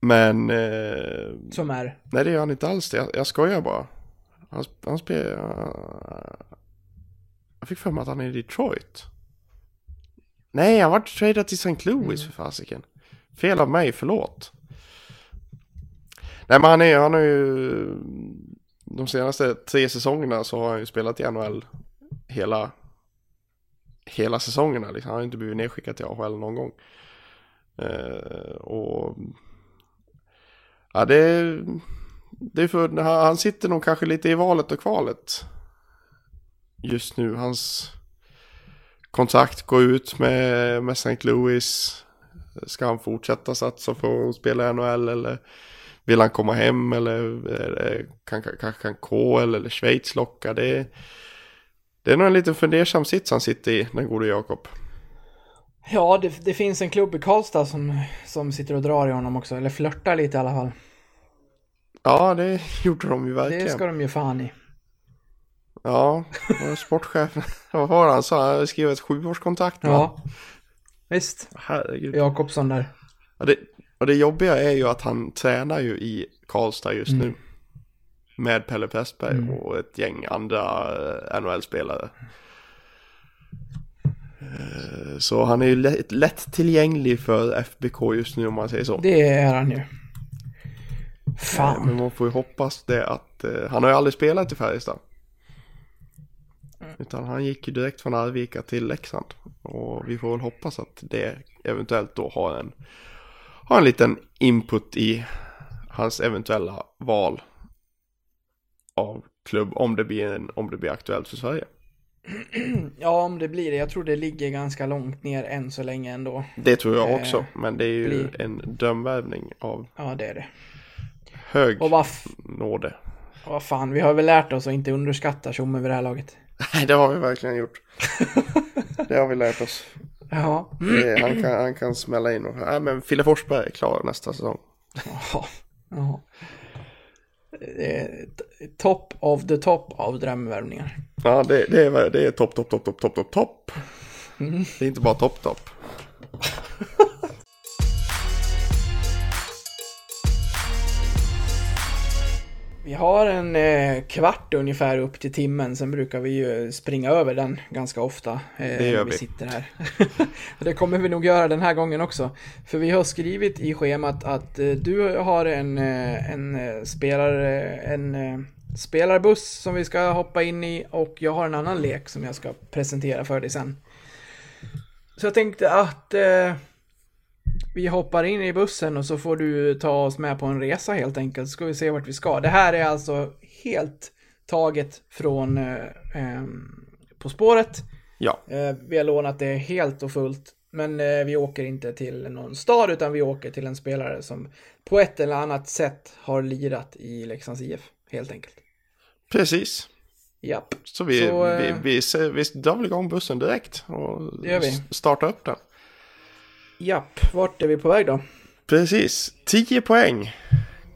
Men eh, Som är Nej det gör han inte alls det. Jag, jag skojar bara. Han, han spelar... Jag fick för mig att han är i Detroit. Nej, han vart tradad till St. Louis för fasiken. Fel av mig, förlåt. Nej men han är han har ju... De senaste tre säsongerna så har han ju spelat i NHL hela... Hela säsongerna liksom. Han har inte blivit nedskickad till AHL någon gång. Eh, och Ja, det det är för han sitter nog kanske lite i valet och kvalet. Just nu, hans kontrakt går ut med, med St. Louis. Ska han fortsätta satsa för att spela i NHL eller vill han komma hem eller, eller eh, kan, kan, kanske kan KL eller Schweiz locka? Det det är nog en liten fundersam sits han sitter i, den gode Jakob. Ja, det, det finns en klubb i Karlstad som, som sitter och drar i honom också, eller flörtar lite i alla fall. Ja, det gjorde de ju verkligen. Det ska de ju fan i. Ja, sportchefen, vad var han sa? Han skrev ett sjuårskontrakt va? Ja. Visst. Herregud. Jakobsson där. Ja, det, och det jobbiga är ju att han tränar ju i Karlstad just nu. Med Pelle Pressberg och ett gäng andra eh, NHL-spelare. Eh, Så han är ju lätt, lätt tillgänglig för FBK just nu om man säger så. Det är han ju. Eh, Fan. Men man får ju hoppas det att eh, han har ju aldrig spelat i Färjestad. Utan han gick ju direkt från Arvika till Leksand. Och vi får väl hoppas att det eventuellt då har en, har en liten input i hans eventuella val av klubb om det blir, en, om det blir aktuellt för Sverige. Ja, om det blir det. Jag tror det ligger ganska långt ner än så länge ändå. Det tror jag Eh, också, men det är ju blir- en drömvärvning av Ja, det är det. hög Och vad, f- nåde. vad fan, vi har väl lärt oss att inte underskatta Tjomme vid det här laget. Nej, det har vi verkligen gjort. det har vi lärt oss. Ja. Det, han, kan, han kan smälla in och, nej men Fille Forsberg är klar nästa säsong. Ja. ja. T- top of the top av drömvärvningar. Ja, det, det är, det är topp, topp, topp, topp, topp, topp, topp. Det är inte bara topp, topp. Vi har en eh, kvart ungefär upp till timmen, sen brukar vi ju springa över den ganska ofta. Eh, Det gör när vi. sitter här. Det kommer vi nog göra den här gången också. För vi har skrivit i schemat att eh, du har en, eh, en, eh, spelare, en eh, spelarbuss som vi ska hoppa in i och jag har en annan lek som jag ska presentera för dig sen. Så jag tänkte att vi hoppar in i bussen och så får du ta oss med på en resa helt enkelt. Så ska vi se vart vi ska. Det här är alltså helt taget från eh, ehm, På spåret. Ja, Eh, vi har lånat det helt och fullt. Men eh, vi åker inte till någon stad utan vi åker till en spelare som på ett eller annat sätt har lirat i Leksands IF. Helt enkelt. precis. Japp. Så vi, Så, eh, vi, vi, ser- vi drar väl igång bussen direkt och vi. startar upp den. Japp. Vart är vi på väg då? Precis, 10 poäng.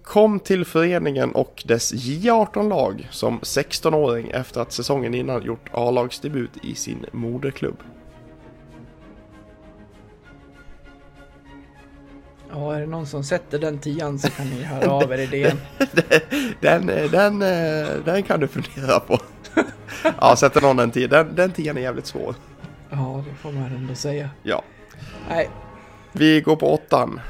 Kom till föreningen och dess J18-lag som 16-åring efter att säsongen innan gjort A-lagsdebut i sin moderklubb. Ja, är det någon som sätter den tian så kan ni höra av er i DM. Den, eh, den, eh, den kan du fundera på. ja, sätter någon en tia. Den, den tian är jävligt svår. Ja, det får man ändå säga. Ja, Nej, vi går på åttan.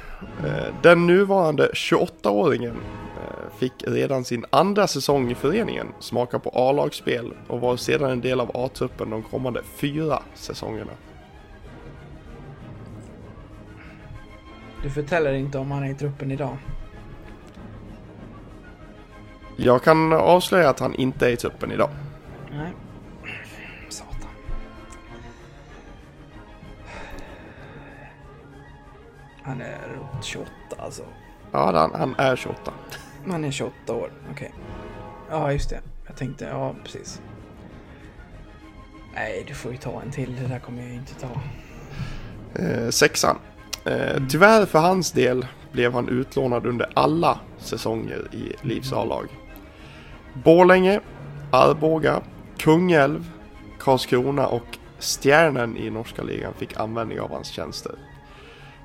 Eh, Den nuvarande 28-åringen eh, fick redan sin andra säsong i föreningen smaka på A-lagsspel och var sedan en del av A-truppen de kommande fyra säsongerna. du förtäller inte om han är i truppen idag. Jag kan avslöja att han inte är i truppen idag. Nej. Han är runt 28 alltså. Ja, han, han är 28. Han är 28 år, okej. Ja, just det. Jag tänkte, ja precis. Nej, du får ju ta en till. Det där kommer jag ju inte ta. Eh, sexan. Eh, tyvärr för hans del blev han utlånad under alla säsonger i Livs A-lag. Borlänge, Arboga, Kungälv, Karlskrona och Stjärnen i norska ligan fick användning av hans tjänster.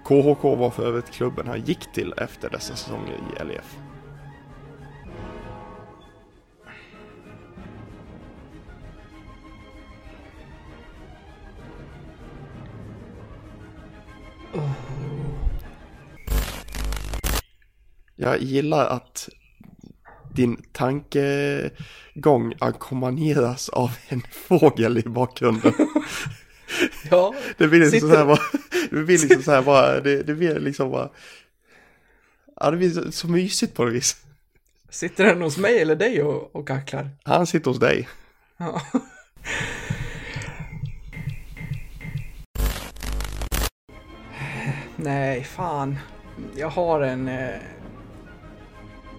KHK var för övrigt klubben han gick till efter dessa säsonger i LEF. Jag gillar att din tankegång ackompanjeras av en fågel i bakgrunden. Ja, Det blir liksom Sitter- så här bara, det blir liksom så här bara, det, det blir liksom bara, ja det blir så, så mysigt på något vis. sitter den hos mig eller dig och, och kacklar? Han sitter hos dig. Ja. Nej, fan. Jag har en... Eh,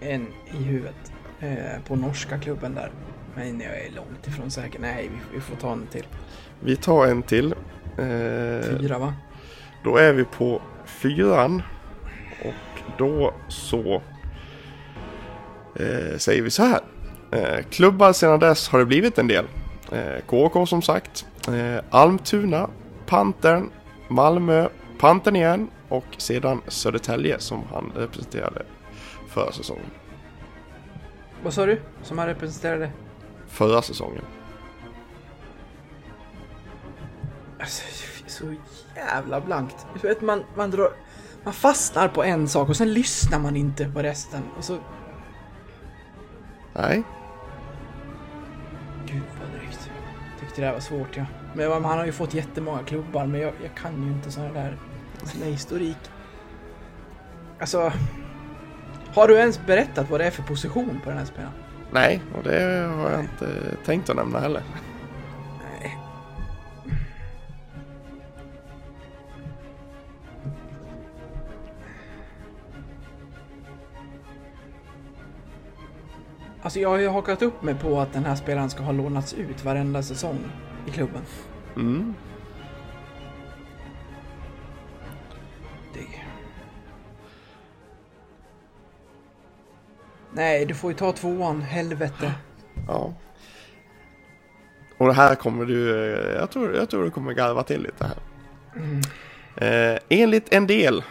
en i huvudet. Eh, på norska klubben där. Men jag är långt ifrån säker. Nej, vi, vi får ta en till. Vi tar en till. Eh, Fyra, va? då är vi på fyran. Och då så eh, säger vi så här. Eh, klubbar sedan dess har det blivit en del. Eh, KK som sagt. Eh, Almtuna, Pantern, Malmö, Pantern igen och sedan Södertälje som han representerade förra säsongen. Vad sa du? Som han representerade? Förra säsongen. Alltså, så jävla blankt. Du vet, man, man, drar, man fastnar på en sak och sen lyssnar man inte på resten. Och så... Nej, Gud vad drygt. Tyckte det här var svårt ja. Men han har ju fått jättemånga klubbar men jag, jag kan ju inte sådana där... Sån där historik. Alltså... Har du ens berättat vad det är för position på den här spelaren? Nej, och det har jag inte tänkt att nämna heller. Nej. Alltså jag har ju hakat upp mig på att den här spelaren ska ha lånats ut varenda säsong i klubben. Mm. Nej, du får ju ta tvåan, helvete. Ja. Och det här kommer du, eh, jag tror, jag tror du kommer garva till lite här. Eh, enligt en del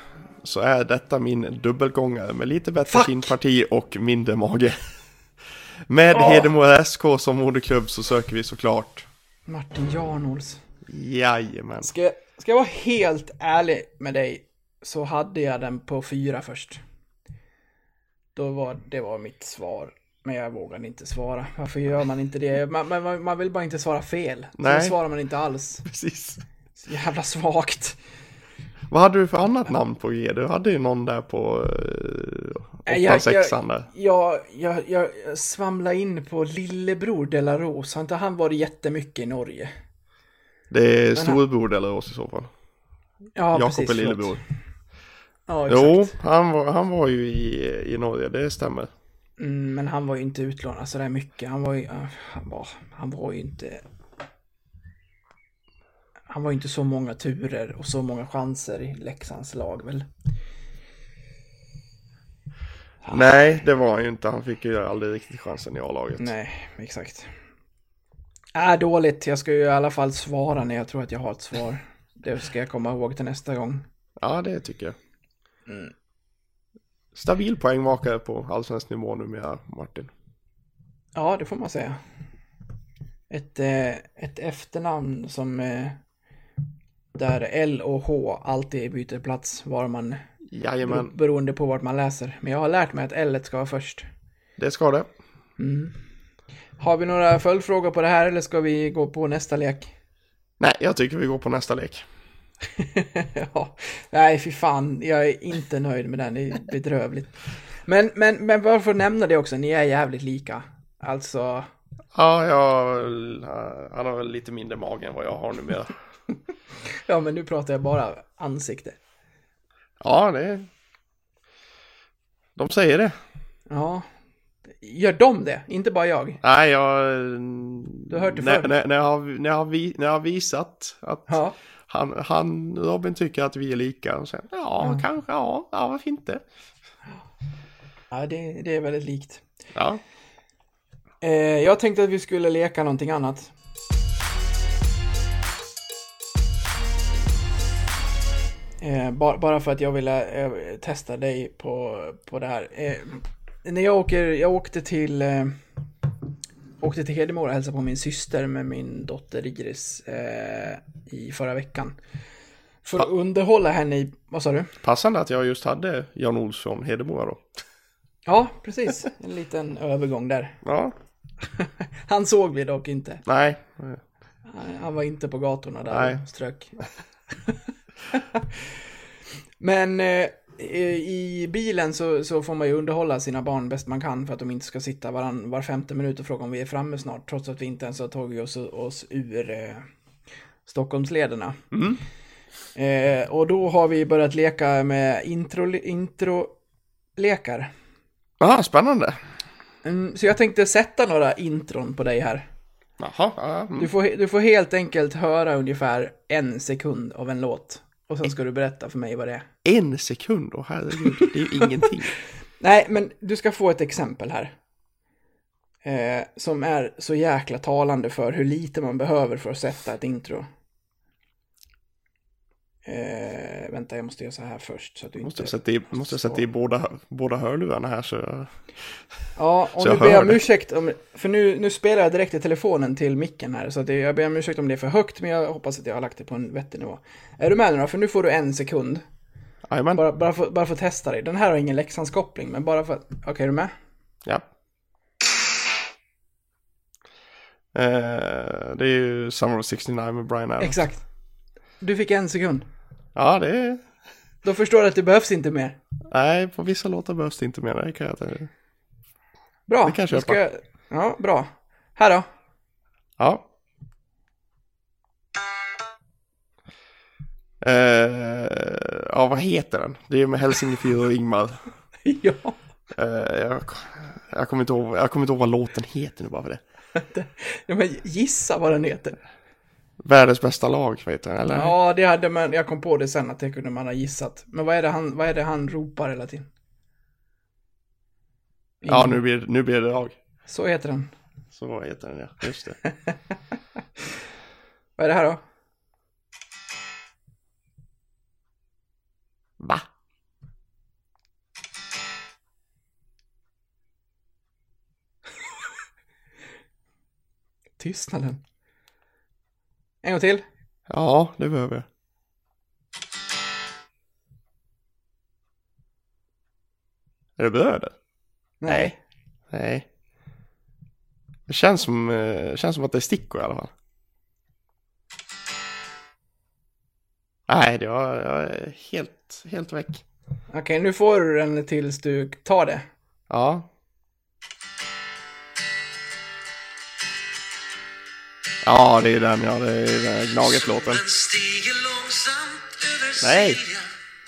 så är detta min dubbelgångare med lite bättre kindparti och mindre mage. Med Åh! Hedemora SK som moderklubb så söker vi såklart. Martin Jarnols. Jajamän. Ska ska jag vara helt ärlig med dig så hade jag den på fyra först. Då var det var mitt svar. Men jag vågade inte svara. Varför gör man inte det? Man, man, man vill bara inte svara fel. Så Nej. då svarar man inte alls. Precis. Så jävla svagt. Vad hade du för annat namn på G? Du hade ju någon där på eh, Nej, åttan, jag- sexan där. Jag, jag, jag svamlade in på lillebror Delaros. Har inte han varit jättemycket i Norge? Det är eller oss i så fall. Ja, Jakob precis. är förlåt. Ja, exakt. Jo, han var, han var ju i, i Norge, det stämmer. Mm, men han var ju inte utlånad sådär mycket. Han var ju, äh, han var, han var ju inte... Han var ju inte så många turer och så många chanser i Leksands lag väl? Nej, det var han ju inte. Han fick ju aldrig riktigt chansen i A-laget. Nej, exakt. Är dåligt. Jag ska ju i alla fall svara när jag tror att jag har ett svar. Det ska jag komma ihåg till nästa gång. Ja, det tycker jag. Mm. Stabil poängmakare på allsvensk nivå numera, Martin. Ja, det får man säga. Ett, eh, ett efternamn som eh, där L och H alltid byter plats var man Jajamän, Bero- Beroende på vart man läser. Men jag har lärt mig att L ska vara först. det ska det. Har vi några följdfrågor på det här eller ska vi gå på nästa lek? Nej, jag tycker vi går på nästa lek. ja, nej fy fan, jag är inte nöjd med den, det är bedrövligt. Men, men, men att nämna det också, ni är jävligt lika. Alltså, Ja, jag, han har väl lite mindre mage än vad jag har numera. ja men nu pratar jag bara ansikte. Ja, det... De säger det. Ja, gör de det? Inte bara jag? Nej, jag... Du har hört det när, förr. när, när, jag har, när, jag har när jag har visat att Ja. Han, han, Robin tycker att vi är lika. Och sen, ja, kanske, ja, ja, varför inte? Ja, det, det är väldigt likt. Ja, Eh, jag tänkte att vi skulle leka någonting annat. Eh, bara, bara för att jag ville eh, testa dig på, på det här. Eh, när jag åker, jag åkte till, eh, åkte till Hedemora och hälsade på min syster med min dotter Iris eh, i förra veckan. För att underhålla henne i, vad sa du? passande att jag just hade Jan Olsson Hedemora då. Ja, precis. En liten övergång där. Ja, Han såg vi dock inte. nej, Han var inte på gatorna där Nej. och strök. Men eh, i bilen så, så får man ju underhålla sina barn bäst man kan för att de inte ska sitta varann, var femte minut och fråga om vi är framme snart. Trots att vi inte ens har tagit oss, oss ur eh, Stockholmslederna. Eh, och då har vi börjat leka med intro, intro lekar. Aha, spännande. Mm, så jag tänkte sätta några intron på dig här. Jaha, ja, mm. Du får, du får helt enkelt höra ungefär en sekund av en låt. Och sen ska du berätta för mig vad det är. en sekund, åh herregud, det är ju ingenting. Nej, men du ska få ett exempel här. Eh, som är så jäkla talande för hur lite man behöver för att sätta ett intro. Eh, vänta, jag måste göra så här först. Så att du Måste inte... jag sätta i, måste jag sätta i båda, båda hörlurarna här så jag... Ja, och Så nu jag ber jag om ursäkt om, för nu, nu spelar jag direkt i telefonen till micken här, så att det, jag ber om ursäkt om det är för högt, men jag hoppas att jag har lagt det på en vettig nivå. Är du med nu då? För nu får du en sekund. Bara, bara, för, bara för att testa dig. Den här har ingen Leksandskoppling, men bara för att... Okej, är du med? Ja. Eh, det är ju Summer of 69 med Brian Adams. Exakt. Du fick en sekund. Ja, det är... Då förstår du att det behövs inte mer. Nej, på vissa låtar behövs det inte mer. Det kan jag inte... Bra. Det kan jag köpa. jag- Ja, bra. Här då. Ja. Eh, ja, vad heter den? Det är med Helsingfors och Ingmar. ja. Eh, jag, jag, kommer inte ihåg, jag kommer inte ihåg vad låten heter nu bara för det. ja, men gissa vad den heter. Världens bästa lag, vet du, eller? Ja, det hade man, jag kom på det sen att det kunde man ha gissat. Men vad är det han, vad är det han ropar hela tiden? Ja, nu blir, nu blir det lag. Så heter den. Så heter den, ja. Just det. Vad är det här då? Va? Tystnaden. En gång till. Ja, det behöver jag. Är det bröder? Nej. Nej. Det känns som, eh, känns som att det är stickor i alla fall. Nej, det var, jag är helt, helt väck. Okej, nu får du den tills du tar det. Ja. Ja, det är den ja. Det är den Gnaget-låten. Nej.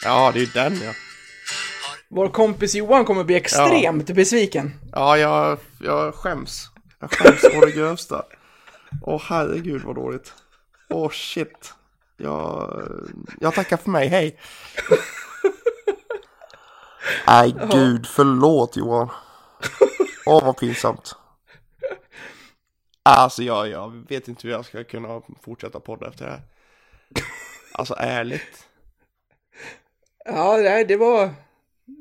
Ja, det är den ja. Vår kompis Johan kommer bli extremt besviken. Ja, jag, jag skäms. Jag skäms på det grövsta. Åh herregud vad dåligt. Åh shit. Jag, jag tackar för mig, hej. Nej gud, förlåt Johan. Åh vad pinsamt. Alltså jag, jag vet inte hur jag ska kunna fortsätta podda efter det här. Alltså ärligt. Ja, nej, det var... eh,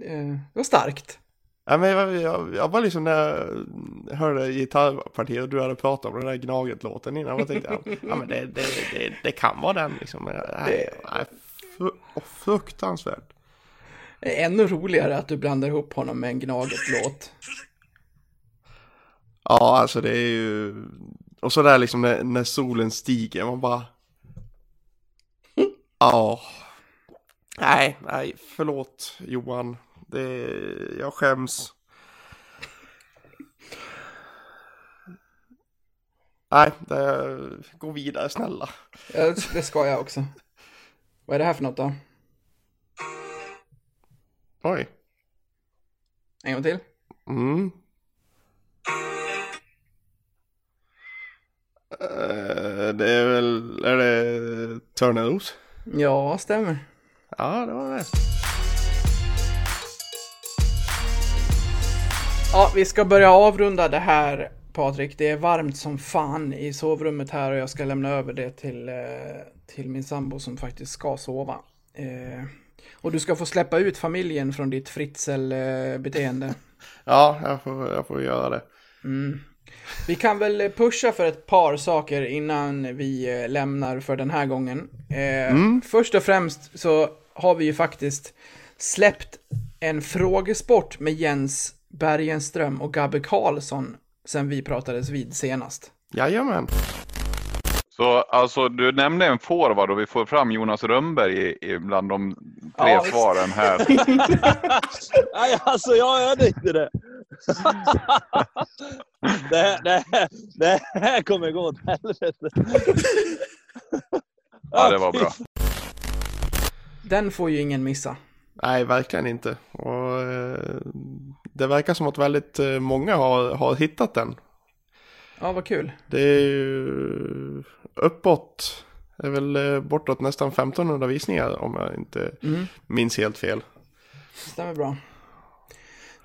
Det var starkt. Ja, men jag, jag, jag var liksom när jag hörde gitarrpartiet och du hade pratat om den där Gnaget-låten innan. Jag tänkte, ja, men det, det, det, det kan vara den liksom. Fruktansvärt. Det är ännu roligare att du blandar ihop honom med en Gnaget-låt. Ja, alltså det är ju... Och så där liksom när, när solen stiger, man bara... Ja. Nej, nej, förlåt Johan. Det, jag skäms. Nej, det, gå vidare snälla. Ja, det ska jag också. Vad är det här för något då? Oj. En gång till. Mm. Det är väl, är det Törneros? Ja, stämmer. Ja, det var det. Ja, vi ska börja avrunda det här, Patrik. Det är varmt som fan i sovrummet här och jag ska lämna över det till, eh, till min sambo som faktiskt ska sova. Eh, och du ska få släppa ut familjen från ditt fritzelbeteende. Ja, jag får, jag får göra det. Vi kan väl pusha för ett par saker innan vi eh, lämnar för den här gången. Eh, Först och främst så har vi ju faktiskt släppt en frågesport med Jens Bergenström och Gabbe Karlsson sen vi pratades vid senast. Jajamän. Så alltså, du nämnde en forward och vi får fram Jonas Rönnberg i, i bland de tre Ja, svaren här. Nej, alltså jag hörde inte det. det, här, det, här, det här kommer gå åt helvete. Ja, det var bra. Den får ju ingen missa. Nej, verkligen inte. Och, eh, det verkar som att väldigt eh, många har, har hittat den. Ja, vad kul. Det är ju uppåt. Det är väl eh, bortåt nästan 1500 visningar om jag inte minns helt fel. Stämmer bra.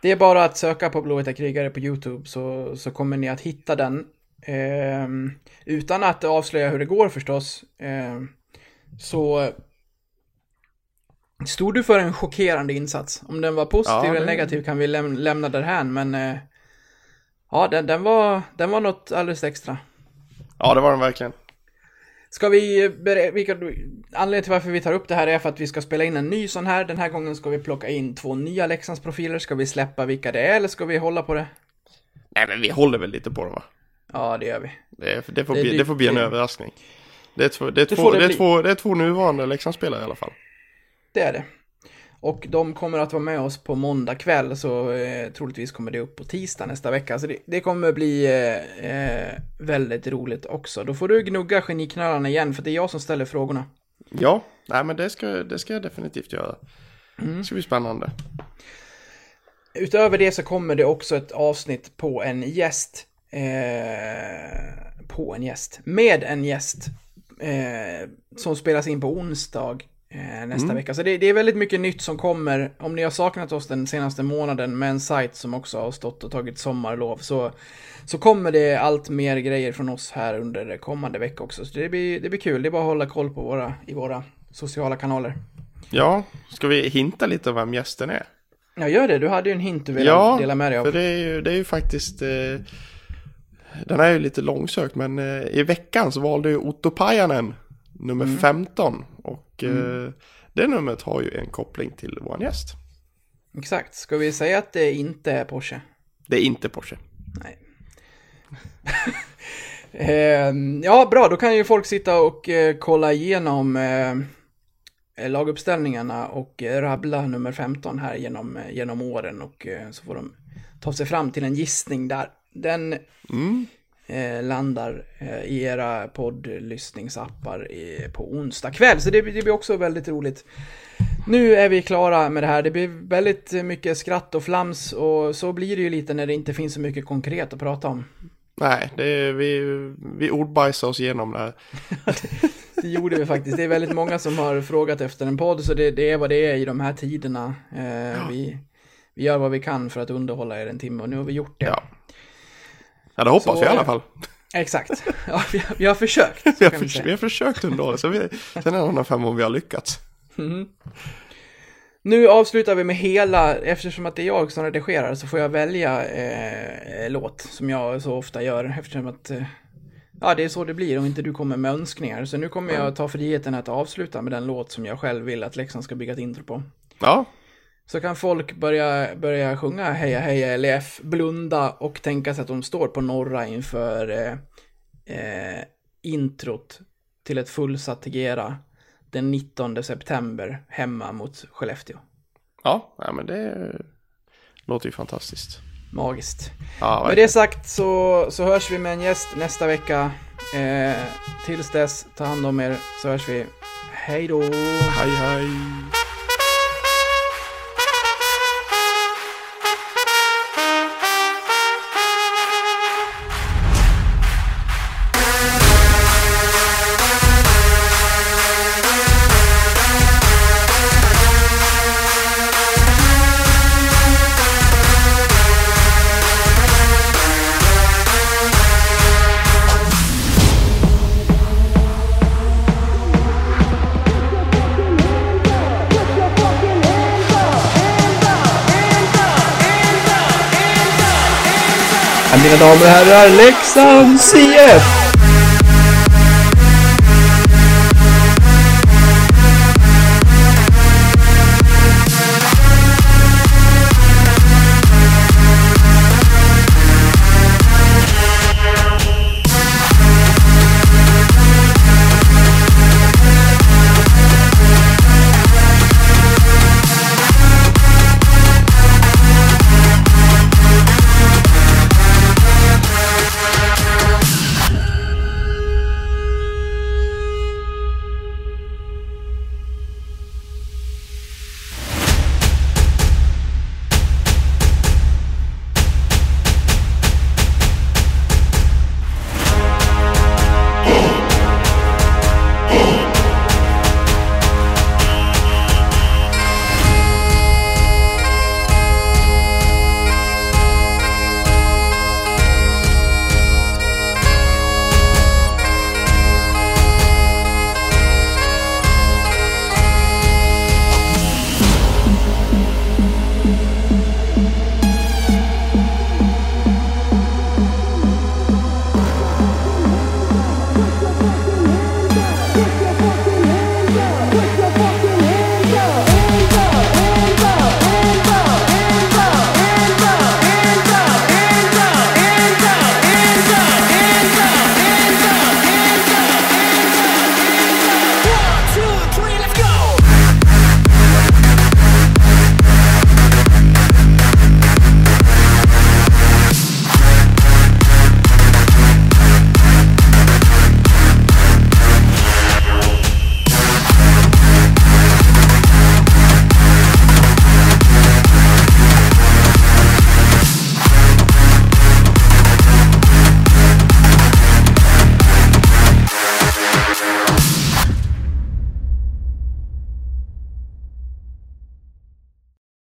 Det är bara att söka på Blåvita krigare på YouTube så, så kommer ni att hitta den. Ehm, utan att avslöja hur det går förstås. Ehm, så Stod du för en chockerande insats? Om den var positiv Ja, eller det- negativ kan vi läm- lämna därhän, men eh, ja, den, den, var, den var något alldeles extra. Ja, det var den verkligen. Ska vi, vilka, anledningen till varför vi tar upp det här är för att vi ska spela in en ny sån här. Den här gången ska vi plocka in två nya Leksandsprofiler. Ska vi släppa vilka det är eller ska vi hålla på det? Nej, men vi håller väl lite på det va? Ja, det gör vi. Det, det, får, Det- bli, det- får bli en överraskning. Det är, två, det, är Det två, får det det, är bli. två, det är två nuvarande Leksandsspelare i alla fall. Det är det. Och de kommer att vara med oss på måndag kväll, så eh, troligtvis kommer det upp på tisdag nästa vecka. Så det, det kommer bli eh, eh, väldigt roligt också. Då får du gnugga geniknölarna igen, för det är jag som ställer frågorna. Ja, nej men det ska, det ska jag definitivt göra. Mm. Det ska bli spännande. Utöver det så kommer det också ett avsnitt på en gäst. Eh, på en gäst. Med en gäst. Eh, som spelas in på onsdag eh, nästa vecka. Så det, det är väldigt mycket nytt som kommer. Om ni har saknat oss den senaste månaden med en sajt som också har stått och tagit sommarlov så, så kommer det allt mer grejer från oss här under kommande vecka också. Så det blir, det blir kul. Det är bara att hålla koll på våra, i våra sociala kanaler. Ja, ska vi hinta lite om vem gästen är? Ja, gör det. Du hade ju en hint du ville Ja, dela med dig av. för det är ju, det är ju faktiskt... Eh, den är ju lite långsökt, men eh, i veckan så valde ju Otto Pajanen nummer Mm. 15. Och eh, det numret har ju en koppling till vår gäst. Exakt. Ska vi säga att det inte är Porsche? Det är inte Porsche. Nej. Ehm, ja, bra. Då kan ju folk sitta och eh, kolla igenom eh, laguppställningarna och rabbla nummer 15 här genom, genom åren och så får de ta sig fram till en gissning där. Den Mm. Eh, landar eh, i era poddlyssningsappar i, på onsdag kväll. Så det, det blir också väldigt roligt. Nu är vi klara med det här. Det blir väldigt mycket skratt och flams och så blir det ju lite när det inte finns så mycket konkret att prata om. Nej, det vi, vi ordbajsar oss igenom det här. Det gjorde vi faktiskt. Det är väldigt många som har frågat efter en podd så det, det är vad det är i de här tiderna. Eh, vi, vi gör vad vi kan för att underhålla er en timme och nu har vi gjort det. Ja. Ja, det hoppas Så- vi i alla fall. Exakt. Ja, vi, har- vi har försökt. Vi har, kan vi har försökt underhålla, så vi, sen är det en annan om vi har lyckats. Nu avslutar vi med hela, eftersom att det är jag som redigerar så får jag välja eh, låt som jag så ofta gör eftersom att eh, ja, det är så det blir om inte du kommer med önskningar. Så nu kommer jag ta friheten att avsluta med den låt som jag själv vill att Leksand ska bygga ett intro på. Ja, Så kan folk börja, börja sjunga Heja Heja LF, blunda och tänka sig att de står på norra inför eh, eh, introt till ett fullsatt Tegera den 19 september hemma mot Skellefteå. ja, ja men det låter ju fantastiskt. Magiskt. Ja, Med det sagt så, så hörs vi med en gäst nästa vecka. Eh, tills dess, ta hand om er så hörs vi. Hej då! Hej, hej. Mina damer och herrar, Leksands IF!